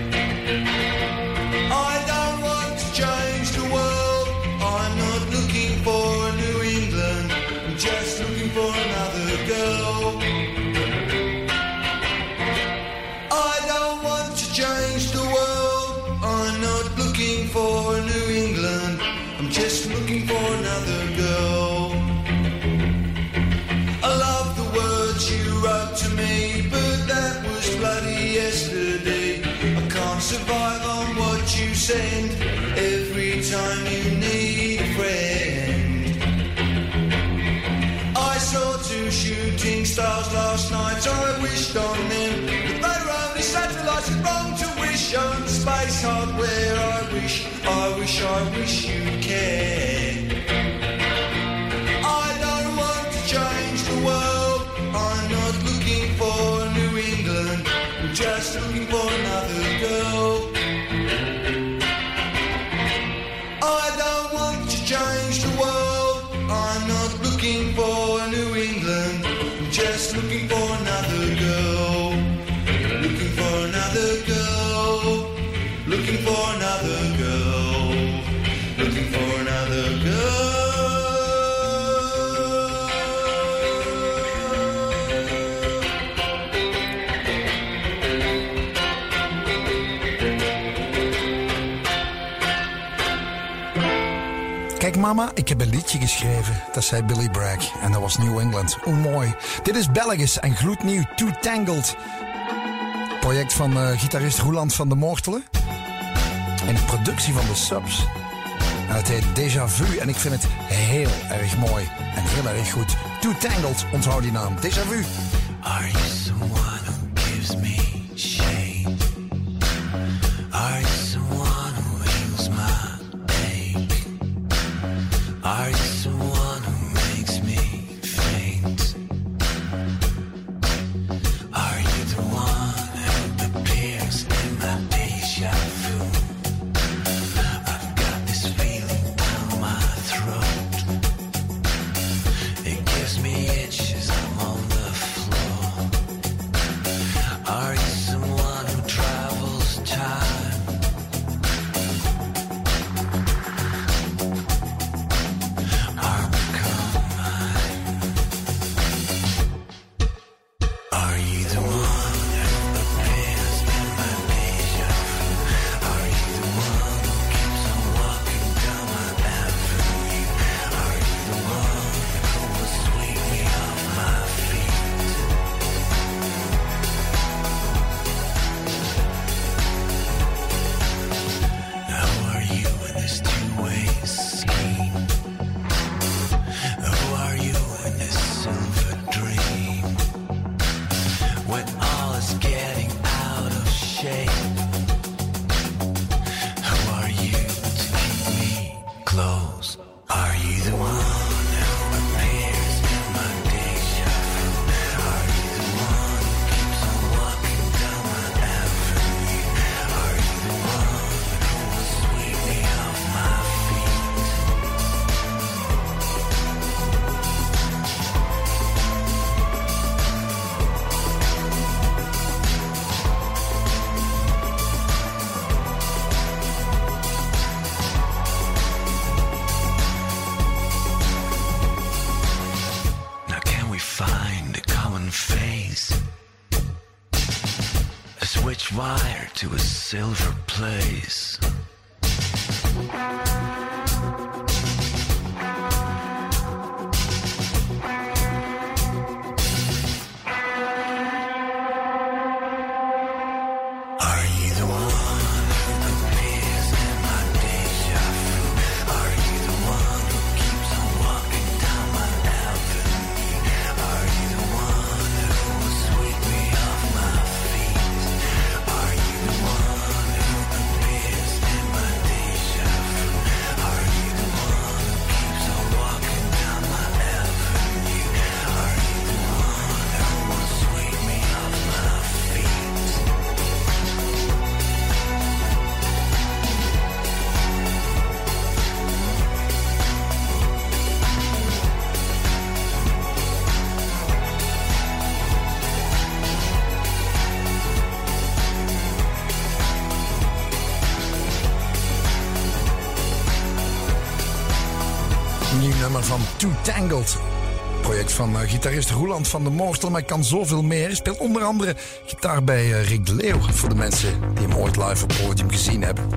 Send every time you need a friend. I saw two shooting stars last night. I wished on them, but they were only satellites. It's wrong to wish on space hardware. I wish, I wish, I wish you'd mama, ik heb een liedje geschreven. Dat zei Billy Bragg. En dat was New England. Hoe mooi. Dit is Belgisch en gloednieuw Too Tangled. Project van eh, gitarist Roeland van de Moortelen. En de productie van de subs. Het heet Déjà Vu. En ik vind het heel erg mooi. En heel erg goed. Too Tangled, onthoud die naam. Déjà Vu. Are you someone close? Are you the one gitarist Roeland van der Moortel, maar kan zoveel meer. Hij speelt onder andere gitaar bij eh, Rick de Leeuw. Voor de mensen die hem ooit live op het podium gezien hebben.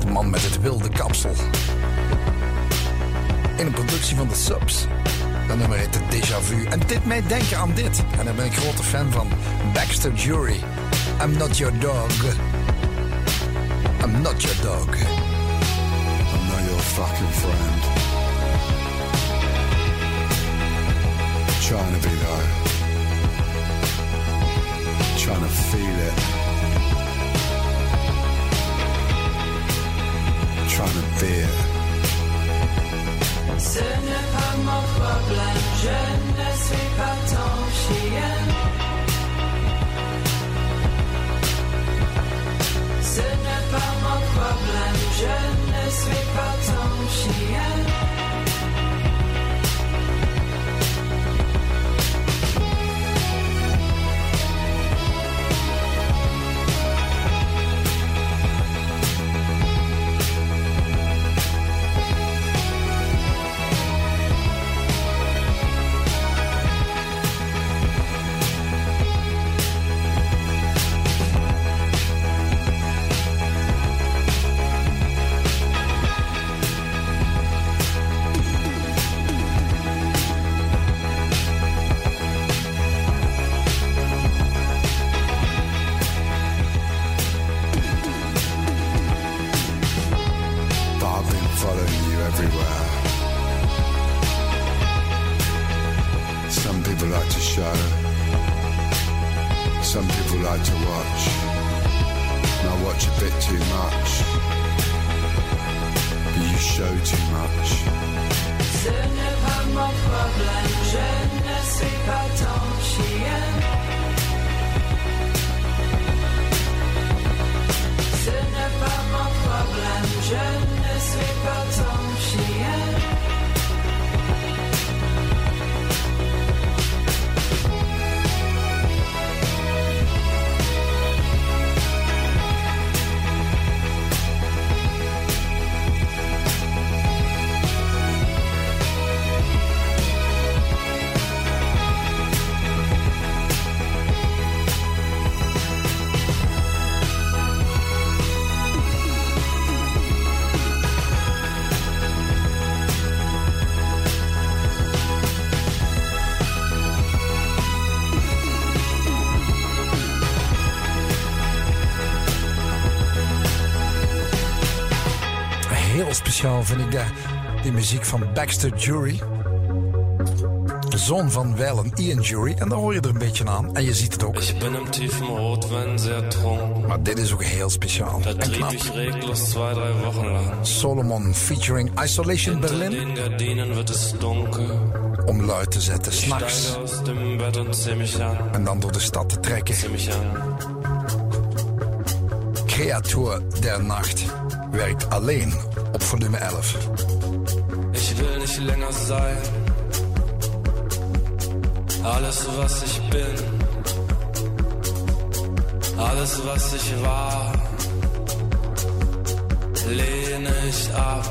De man met het wilde kapsel. In een productie van de Subs. Dat nummer heet Déjà Vu. En dit mij denken aan dit. En daar ben ik grote fan van. Baxter Jury. I'm not your dog. I'm not your dog. I'm not your fucking friend. Trying to be though. Trying to feel it. Trying to be it. Ce n'est pas mon problème, je ne suis pas ton chien. Ce n'est pas mon problème, je ne suis pas ton chien. Show. Some people like to watch. And I watch a bit too much. But you show too much. Ce n'est pas mon problème, je ne suis pas ton chien. Ce n'est pas mon problème, je ne suis pas ton speciaal vind ik de, die muziek van Baxter Jury. De zoon van Wellen, Ian Jury. En daar hoor je er een beetje aan. En je ziet het ook. Rotwein sehr trunken. Maar dit is ook heel speciaal. Da En knap. reglos drei Wochen lang. Solomon featuring Isolation Hinter Berlin. den Gardinen wird es dunkel. Om luid te zetten, s'nachts. En dan door de stad te trekken. Creatuur der Nacht werkt alleen op volume 11. Ich will nicht länger sein. Alles, was ich bin. Alles, was ich war. Lehne ich ab.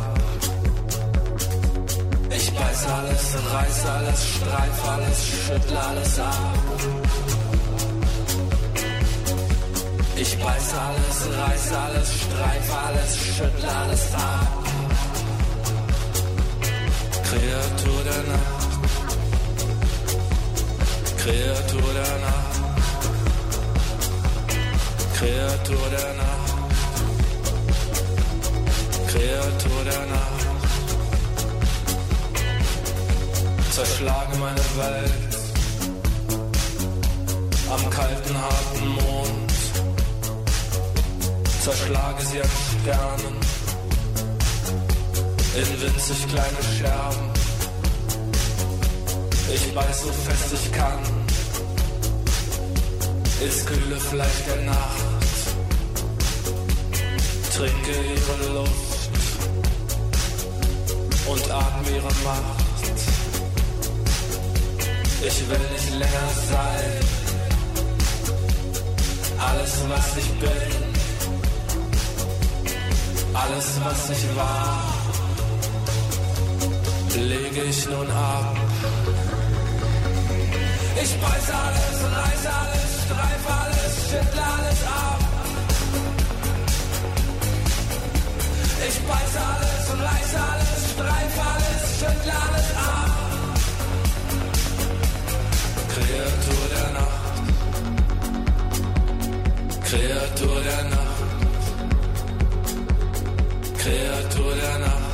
Ich beiß alles, reiß alles, streif alles, schüttle alles ab. Ich beiß alles, reiß alles, streif alles, schüttle alles ab. Kreatur der Nacht. Kreatur der Nacht. Kreatur der Nacht. Kreatur der Nacht. Zerschlage meine Welt am kalten, harten Mond. Zerschlage sie an Sternen in winzig kleine Scherben. Ich beiß so fest ich kann ins kühle Fleisch der Nacht. Trinke ihre Luft und atme ihre Macht. Ich will nicht länger sein. Alles, was ich bin, alles, was ich war, leg ich nun ab. Ich beiß alles, reiß alles, streif alles, schüttle alles ab. Ich beiß alles und reiß alles, streif alles, schüttle alles ab. Kreatur der Nacht, Kreatur der Nacht, Kreatur der Nacht.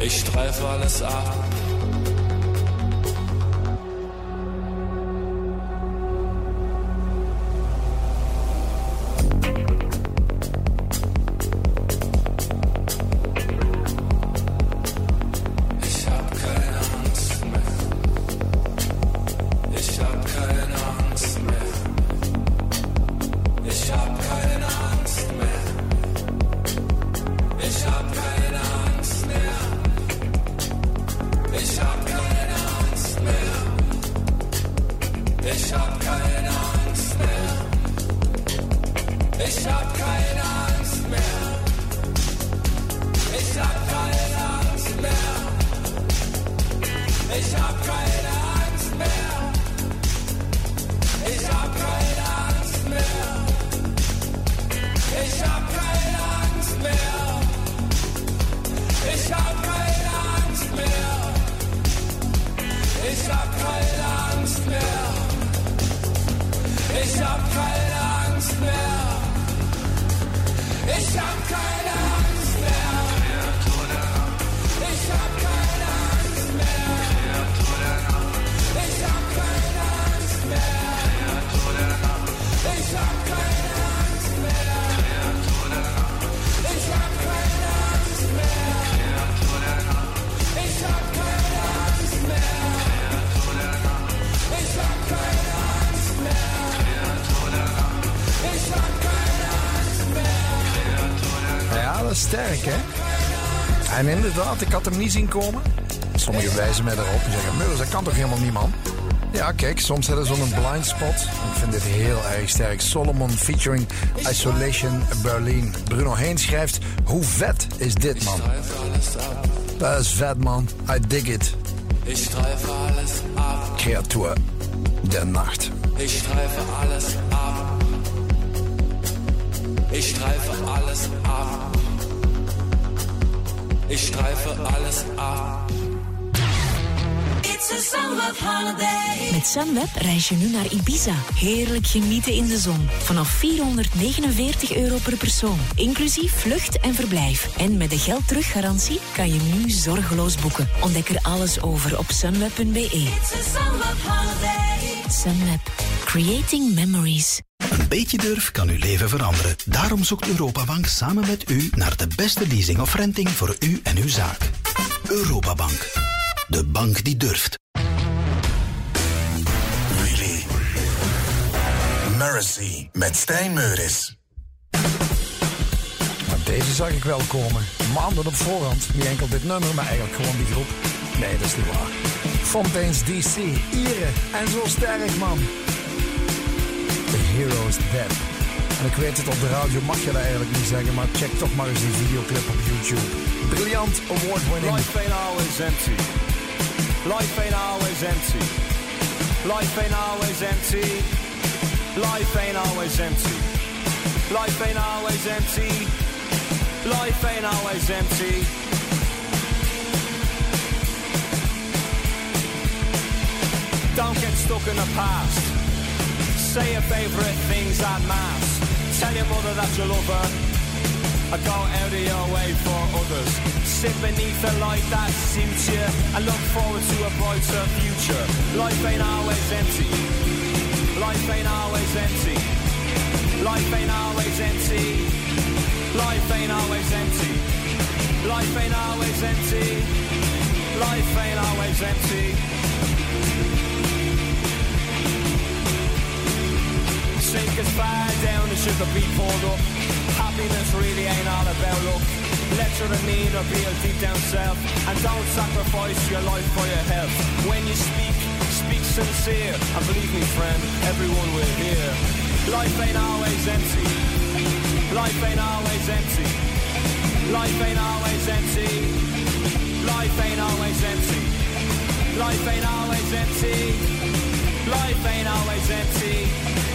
Ich streif alles ab. Inderdaad, ik had hem niet zien komen. Sommigen wijzen mij erop en zeggen: Mullers, dat kan toch helemaal niet, man? Ja, kijk, soms hebben ze zo'n blind spot. Ik vind dit heel erg sterk. Solomon featuring Isolation Berlin. Bruno Heen schrijft: Hoe vet is dit, man? Dat is vet, man. I dig it. Creatuur der Nacht. Ich streife alles ab. Ich streife alles ab. Ich streife alles ab. It's a summer holiday. Met Sunweb reis je nu naar Ibiza. Heerlijk genieten in de zon. Vanaf 449 euro per persoon. Inclusief vlucht en verblijf. En met de geld teruggarantie kan je nu zorgeloos boeken. Ontdek er alles over op sunweb.be. It's a summer holiday. Sunweb. Creating memories. Een beetje durf kan uw leven veranderen. Daarom zoekt Europabank samen met u naar de beste leasing of renting voor u en uw zaak. Europabank. De bank die durft. Really? Mercy met Stijn Meuris. Deze zag ik wel komen. Maanden op voorhand. Niet enkel dit nummer, maar eigenlijk gewoon die groep. Nee, dat is niet waar. Fontaine's DC, Ieren en zo sterk, man. Dead. En ik weet het, op de radio mag je dat eigenlijk niet zeggen, maar check toch maar eens die videoclip op YouTube. Briljant, award-winning. Life ain't always empty. Life ain't always empty. Life ain't always empty. Life ain't always empty. Life ain't always empty. Life ain't always empty. Don't get stuck in the past. Say your favourite things en mass. Tell your mother that you love her. Or go out of your way for others. Sit beneath a light that suits you and look forward to a brighter future. Life ain't always empty. Life ain't always empty. Life ain't always empty. Life ain't always empty. Life ain't always empty. Life ain't always empty. Sink as far down as you could be pulled up. Happiness really ain't all about luck. Let your demeanor be a deep down self. And don't sacrifice your life for your health. When you speak, speak sincere. And believe me, friend, everyone will hear. Life ain't always empty. Life ain't always empty. Life ain't always empty. Life ain't always empty. Life ain't always empty. Life ain't always empty.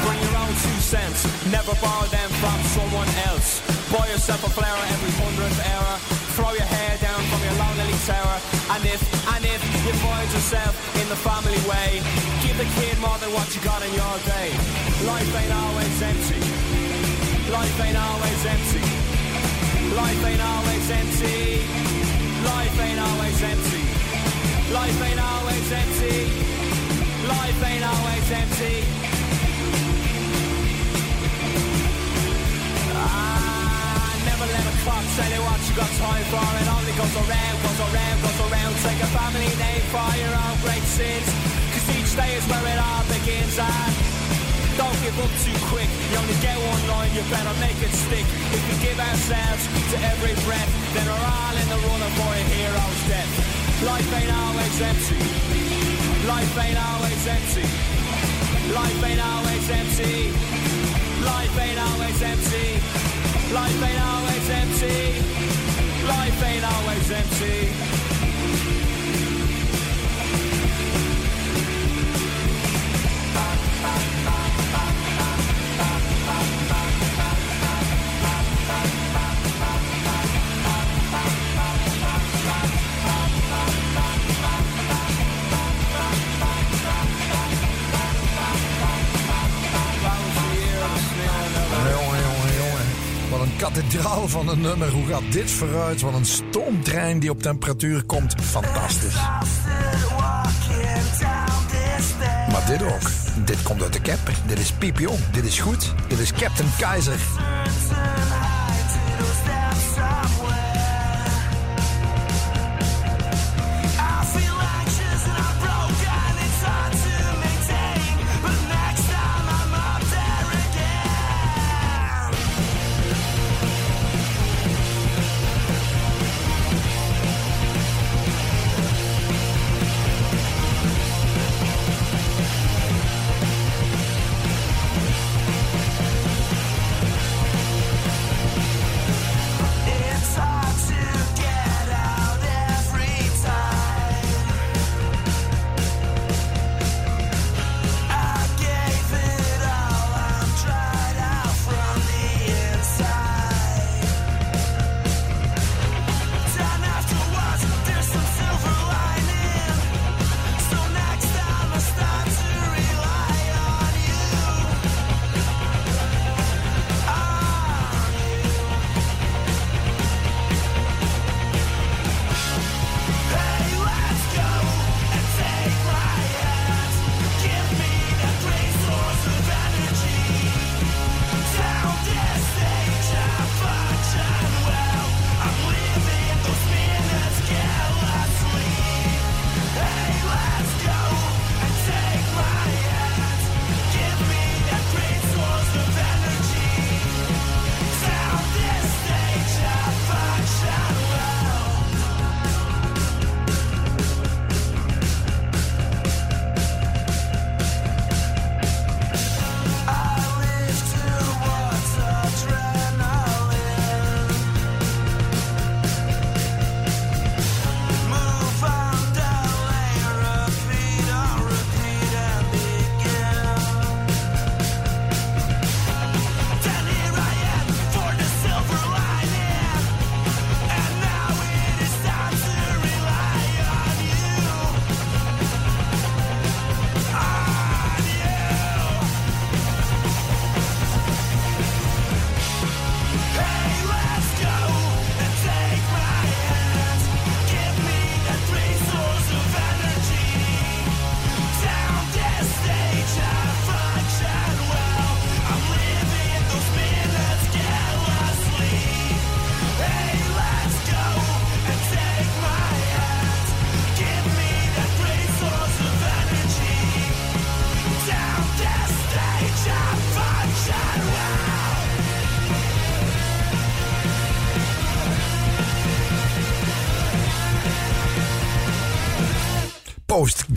Bring your own two cents, never borrow them from someone else. Buy yourself a flower every hundredth hour. Throw your hair down from your lonely tower. And if, and if you find yourself in the family way, the kid more than what you got in your day. Life ain't always empty. Life ain't always empty. Life ain't always empty. Life ain't always empty. Life ain't always empty. Life ain't always empty. Ah, never let a clock tell you what you got time for. It only goes around, goes around, goes around. Take a family name for your own great sins. Cause each day is where it all begins. And don't give up too quick. You only get one line, you better make it stick. If we give ourselves to every breath, then we're all in the running for a hero's death. Life ain't always empty. Life ain't always empty. Life ain't always empty. Life ain't always empty. Life ain't always empty. Life ain't always empty. Kathedraal van een nummer. Hoe gaat dit vooruit? Wat een stoomtrein die op temperatuur komt. Fantastisch. Maar dit ook. Dit komt uit de Kepper. Dit is Pipion. Dit is goed. Dit is Captain Keizer.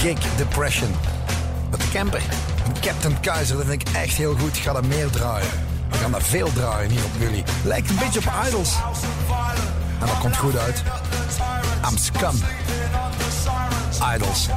Post-gig depression. Met camper. Een Captain Kaiser, dat vind ik echt heel goed. Ga dat meer draaien. We gaan dat veel draaien hier op Willy. Lijkt een beetje op Idols. En dat komt goed uit. I'm scum. Idols.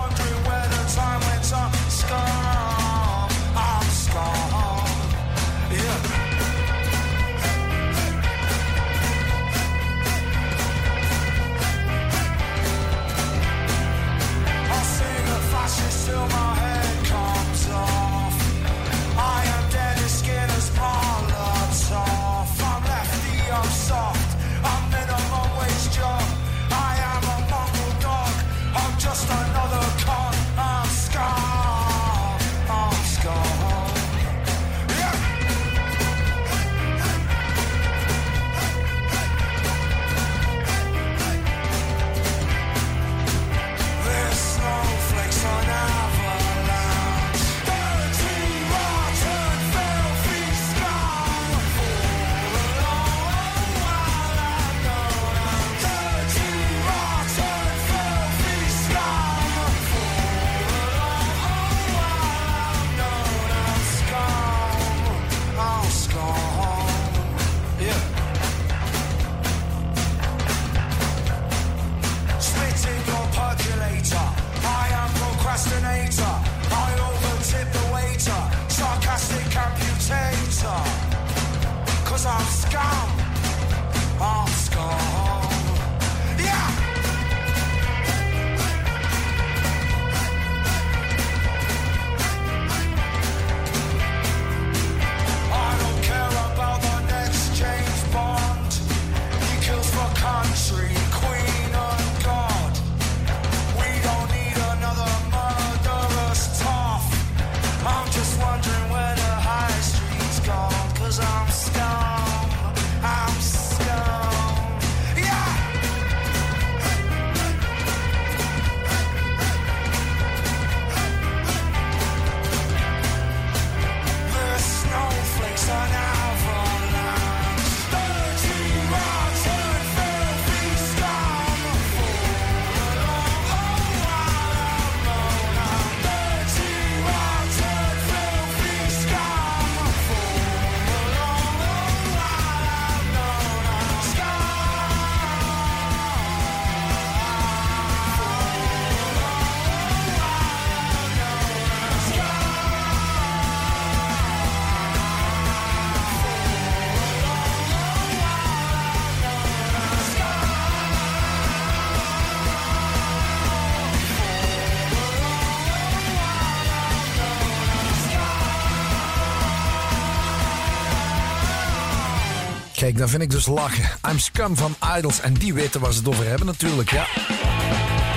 Kijk, dan vind ik dus lachen. I'm Scum van Idols. En die weten waar ze het over hebben natuurlijk, ja.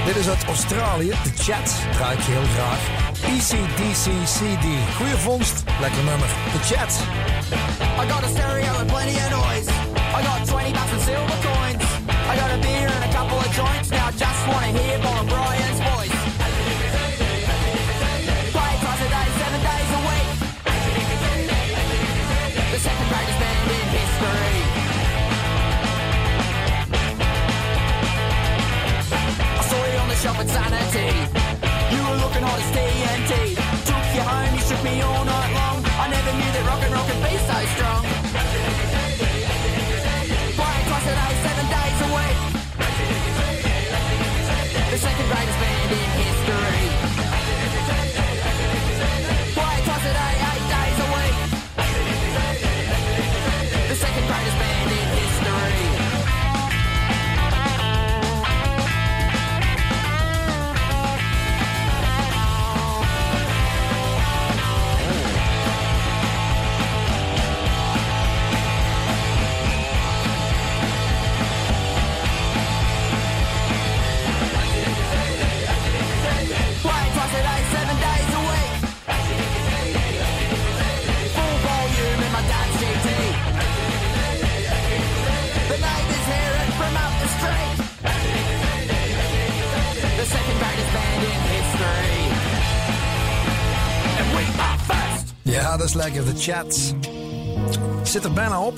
Dit is uit Australië, The Chat. Draai ik heel graag. ECDCCD. Goeie vondst. Lekker nummer. The Chat. I got a stereo and plenty of noise. I got 20 bucks and silver coins. I got a beer and a couple of joints. Now I just want to hear TNT. Took you home, you shook me all night long. I never knew that rock and roll could be so strong. Playing twice a day, seven days a week. The second greatest band Ja, dat is lekker. The Chat. Zit er bijna op.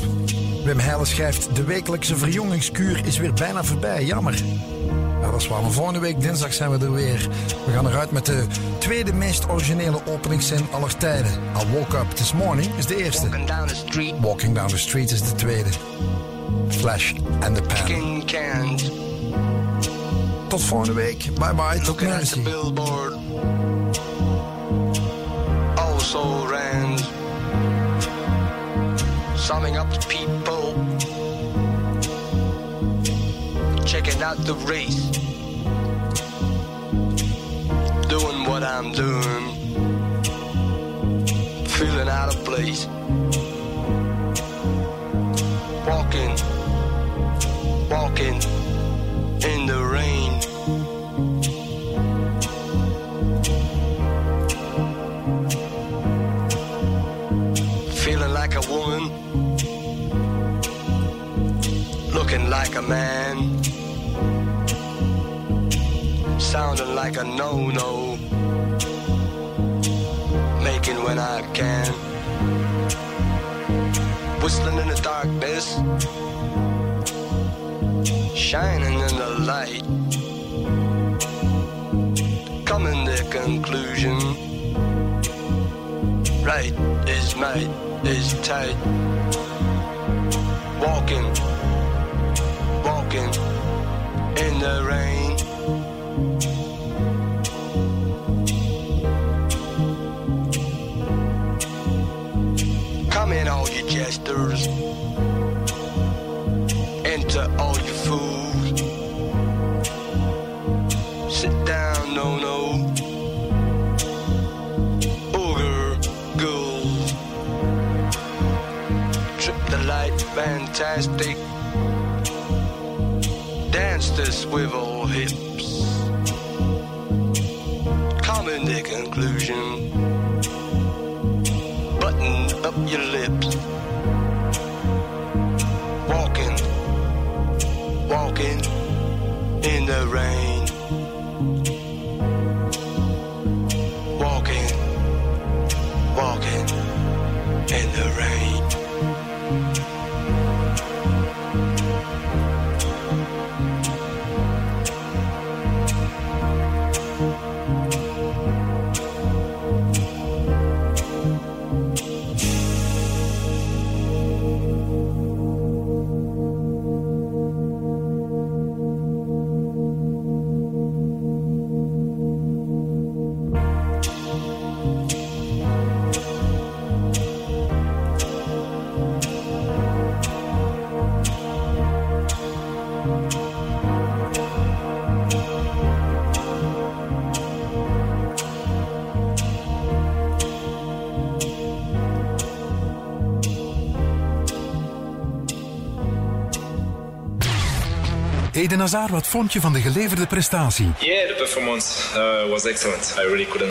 Wim Heijlen schrijft... De wekelijkse verjongingskuur is weer bijna voorbij. Jammer. Ja, dat is waar. Maar volgende week dinsdag zijn we er weer. We gaan eruit met de tweede meest originele openingszin aller tijden. I woke up this morning is de eerste. Walking down the street. Walking down the street is de tweede. Flash and the Pan. Tot volgende week. Bye bye. Tot Looking at mercy. Summing up the people, checking out the race, doing what I'm doing, feeling out of place, walking, walking in the rain. Like a man, sounding like a no-no, making when I can, whistling in the darkness, shining in the light, coming to conclusion. Right is might is tight. Walking, walking in the rain. Come in, all you jesters. Enter all you fools. Sit down, no, no. Ogre ghouls. Trip the light, fantastic. Dance the swivel hips. Come in the conclusion. Button up your lips. Walking, walking in the rain. Eden Hazard, wat vond je van de geleverde prestatie? Yeah, the performance uh, was excellent. I really couldn't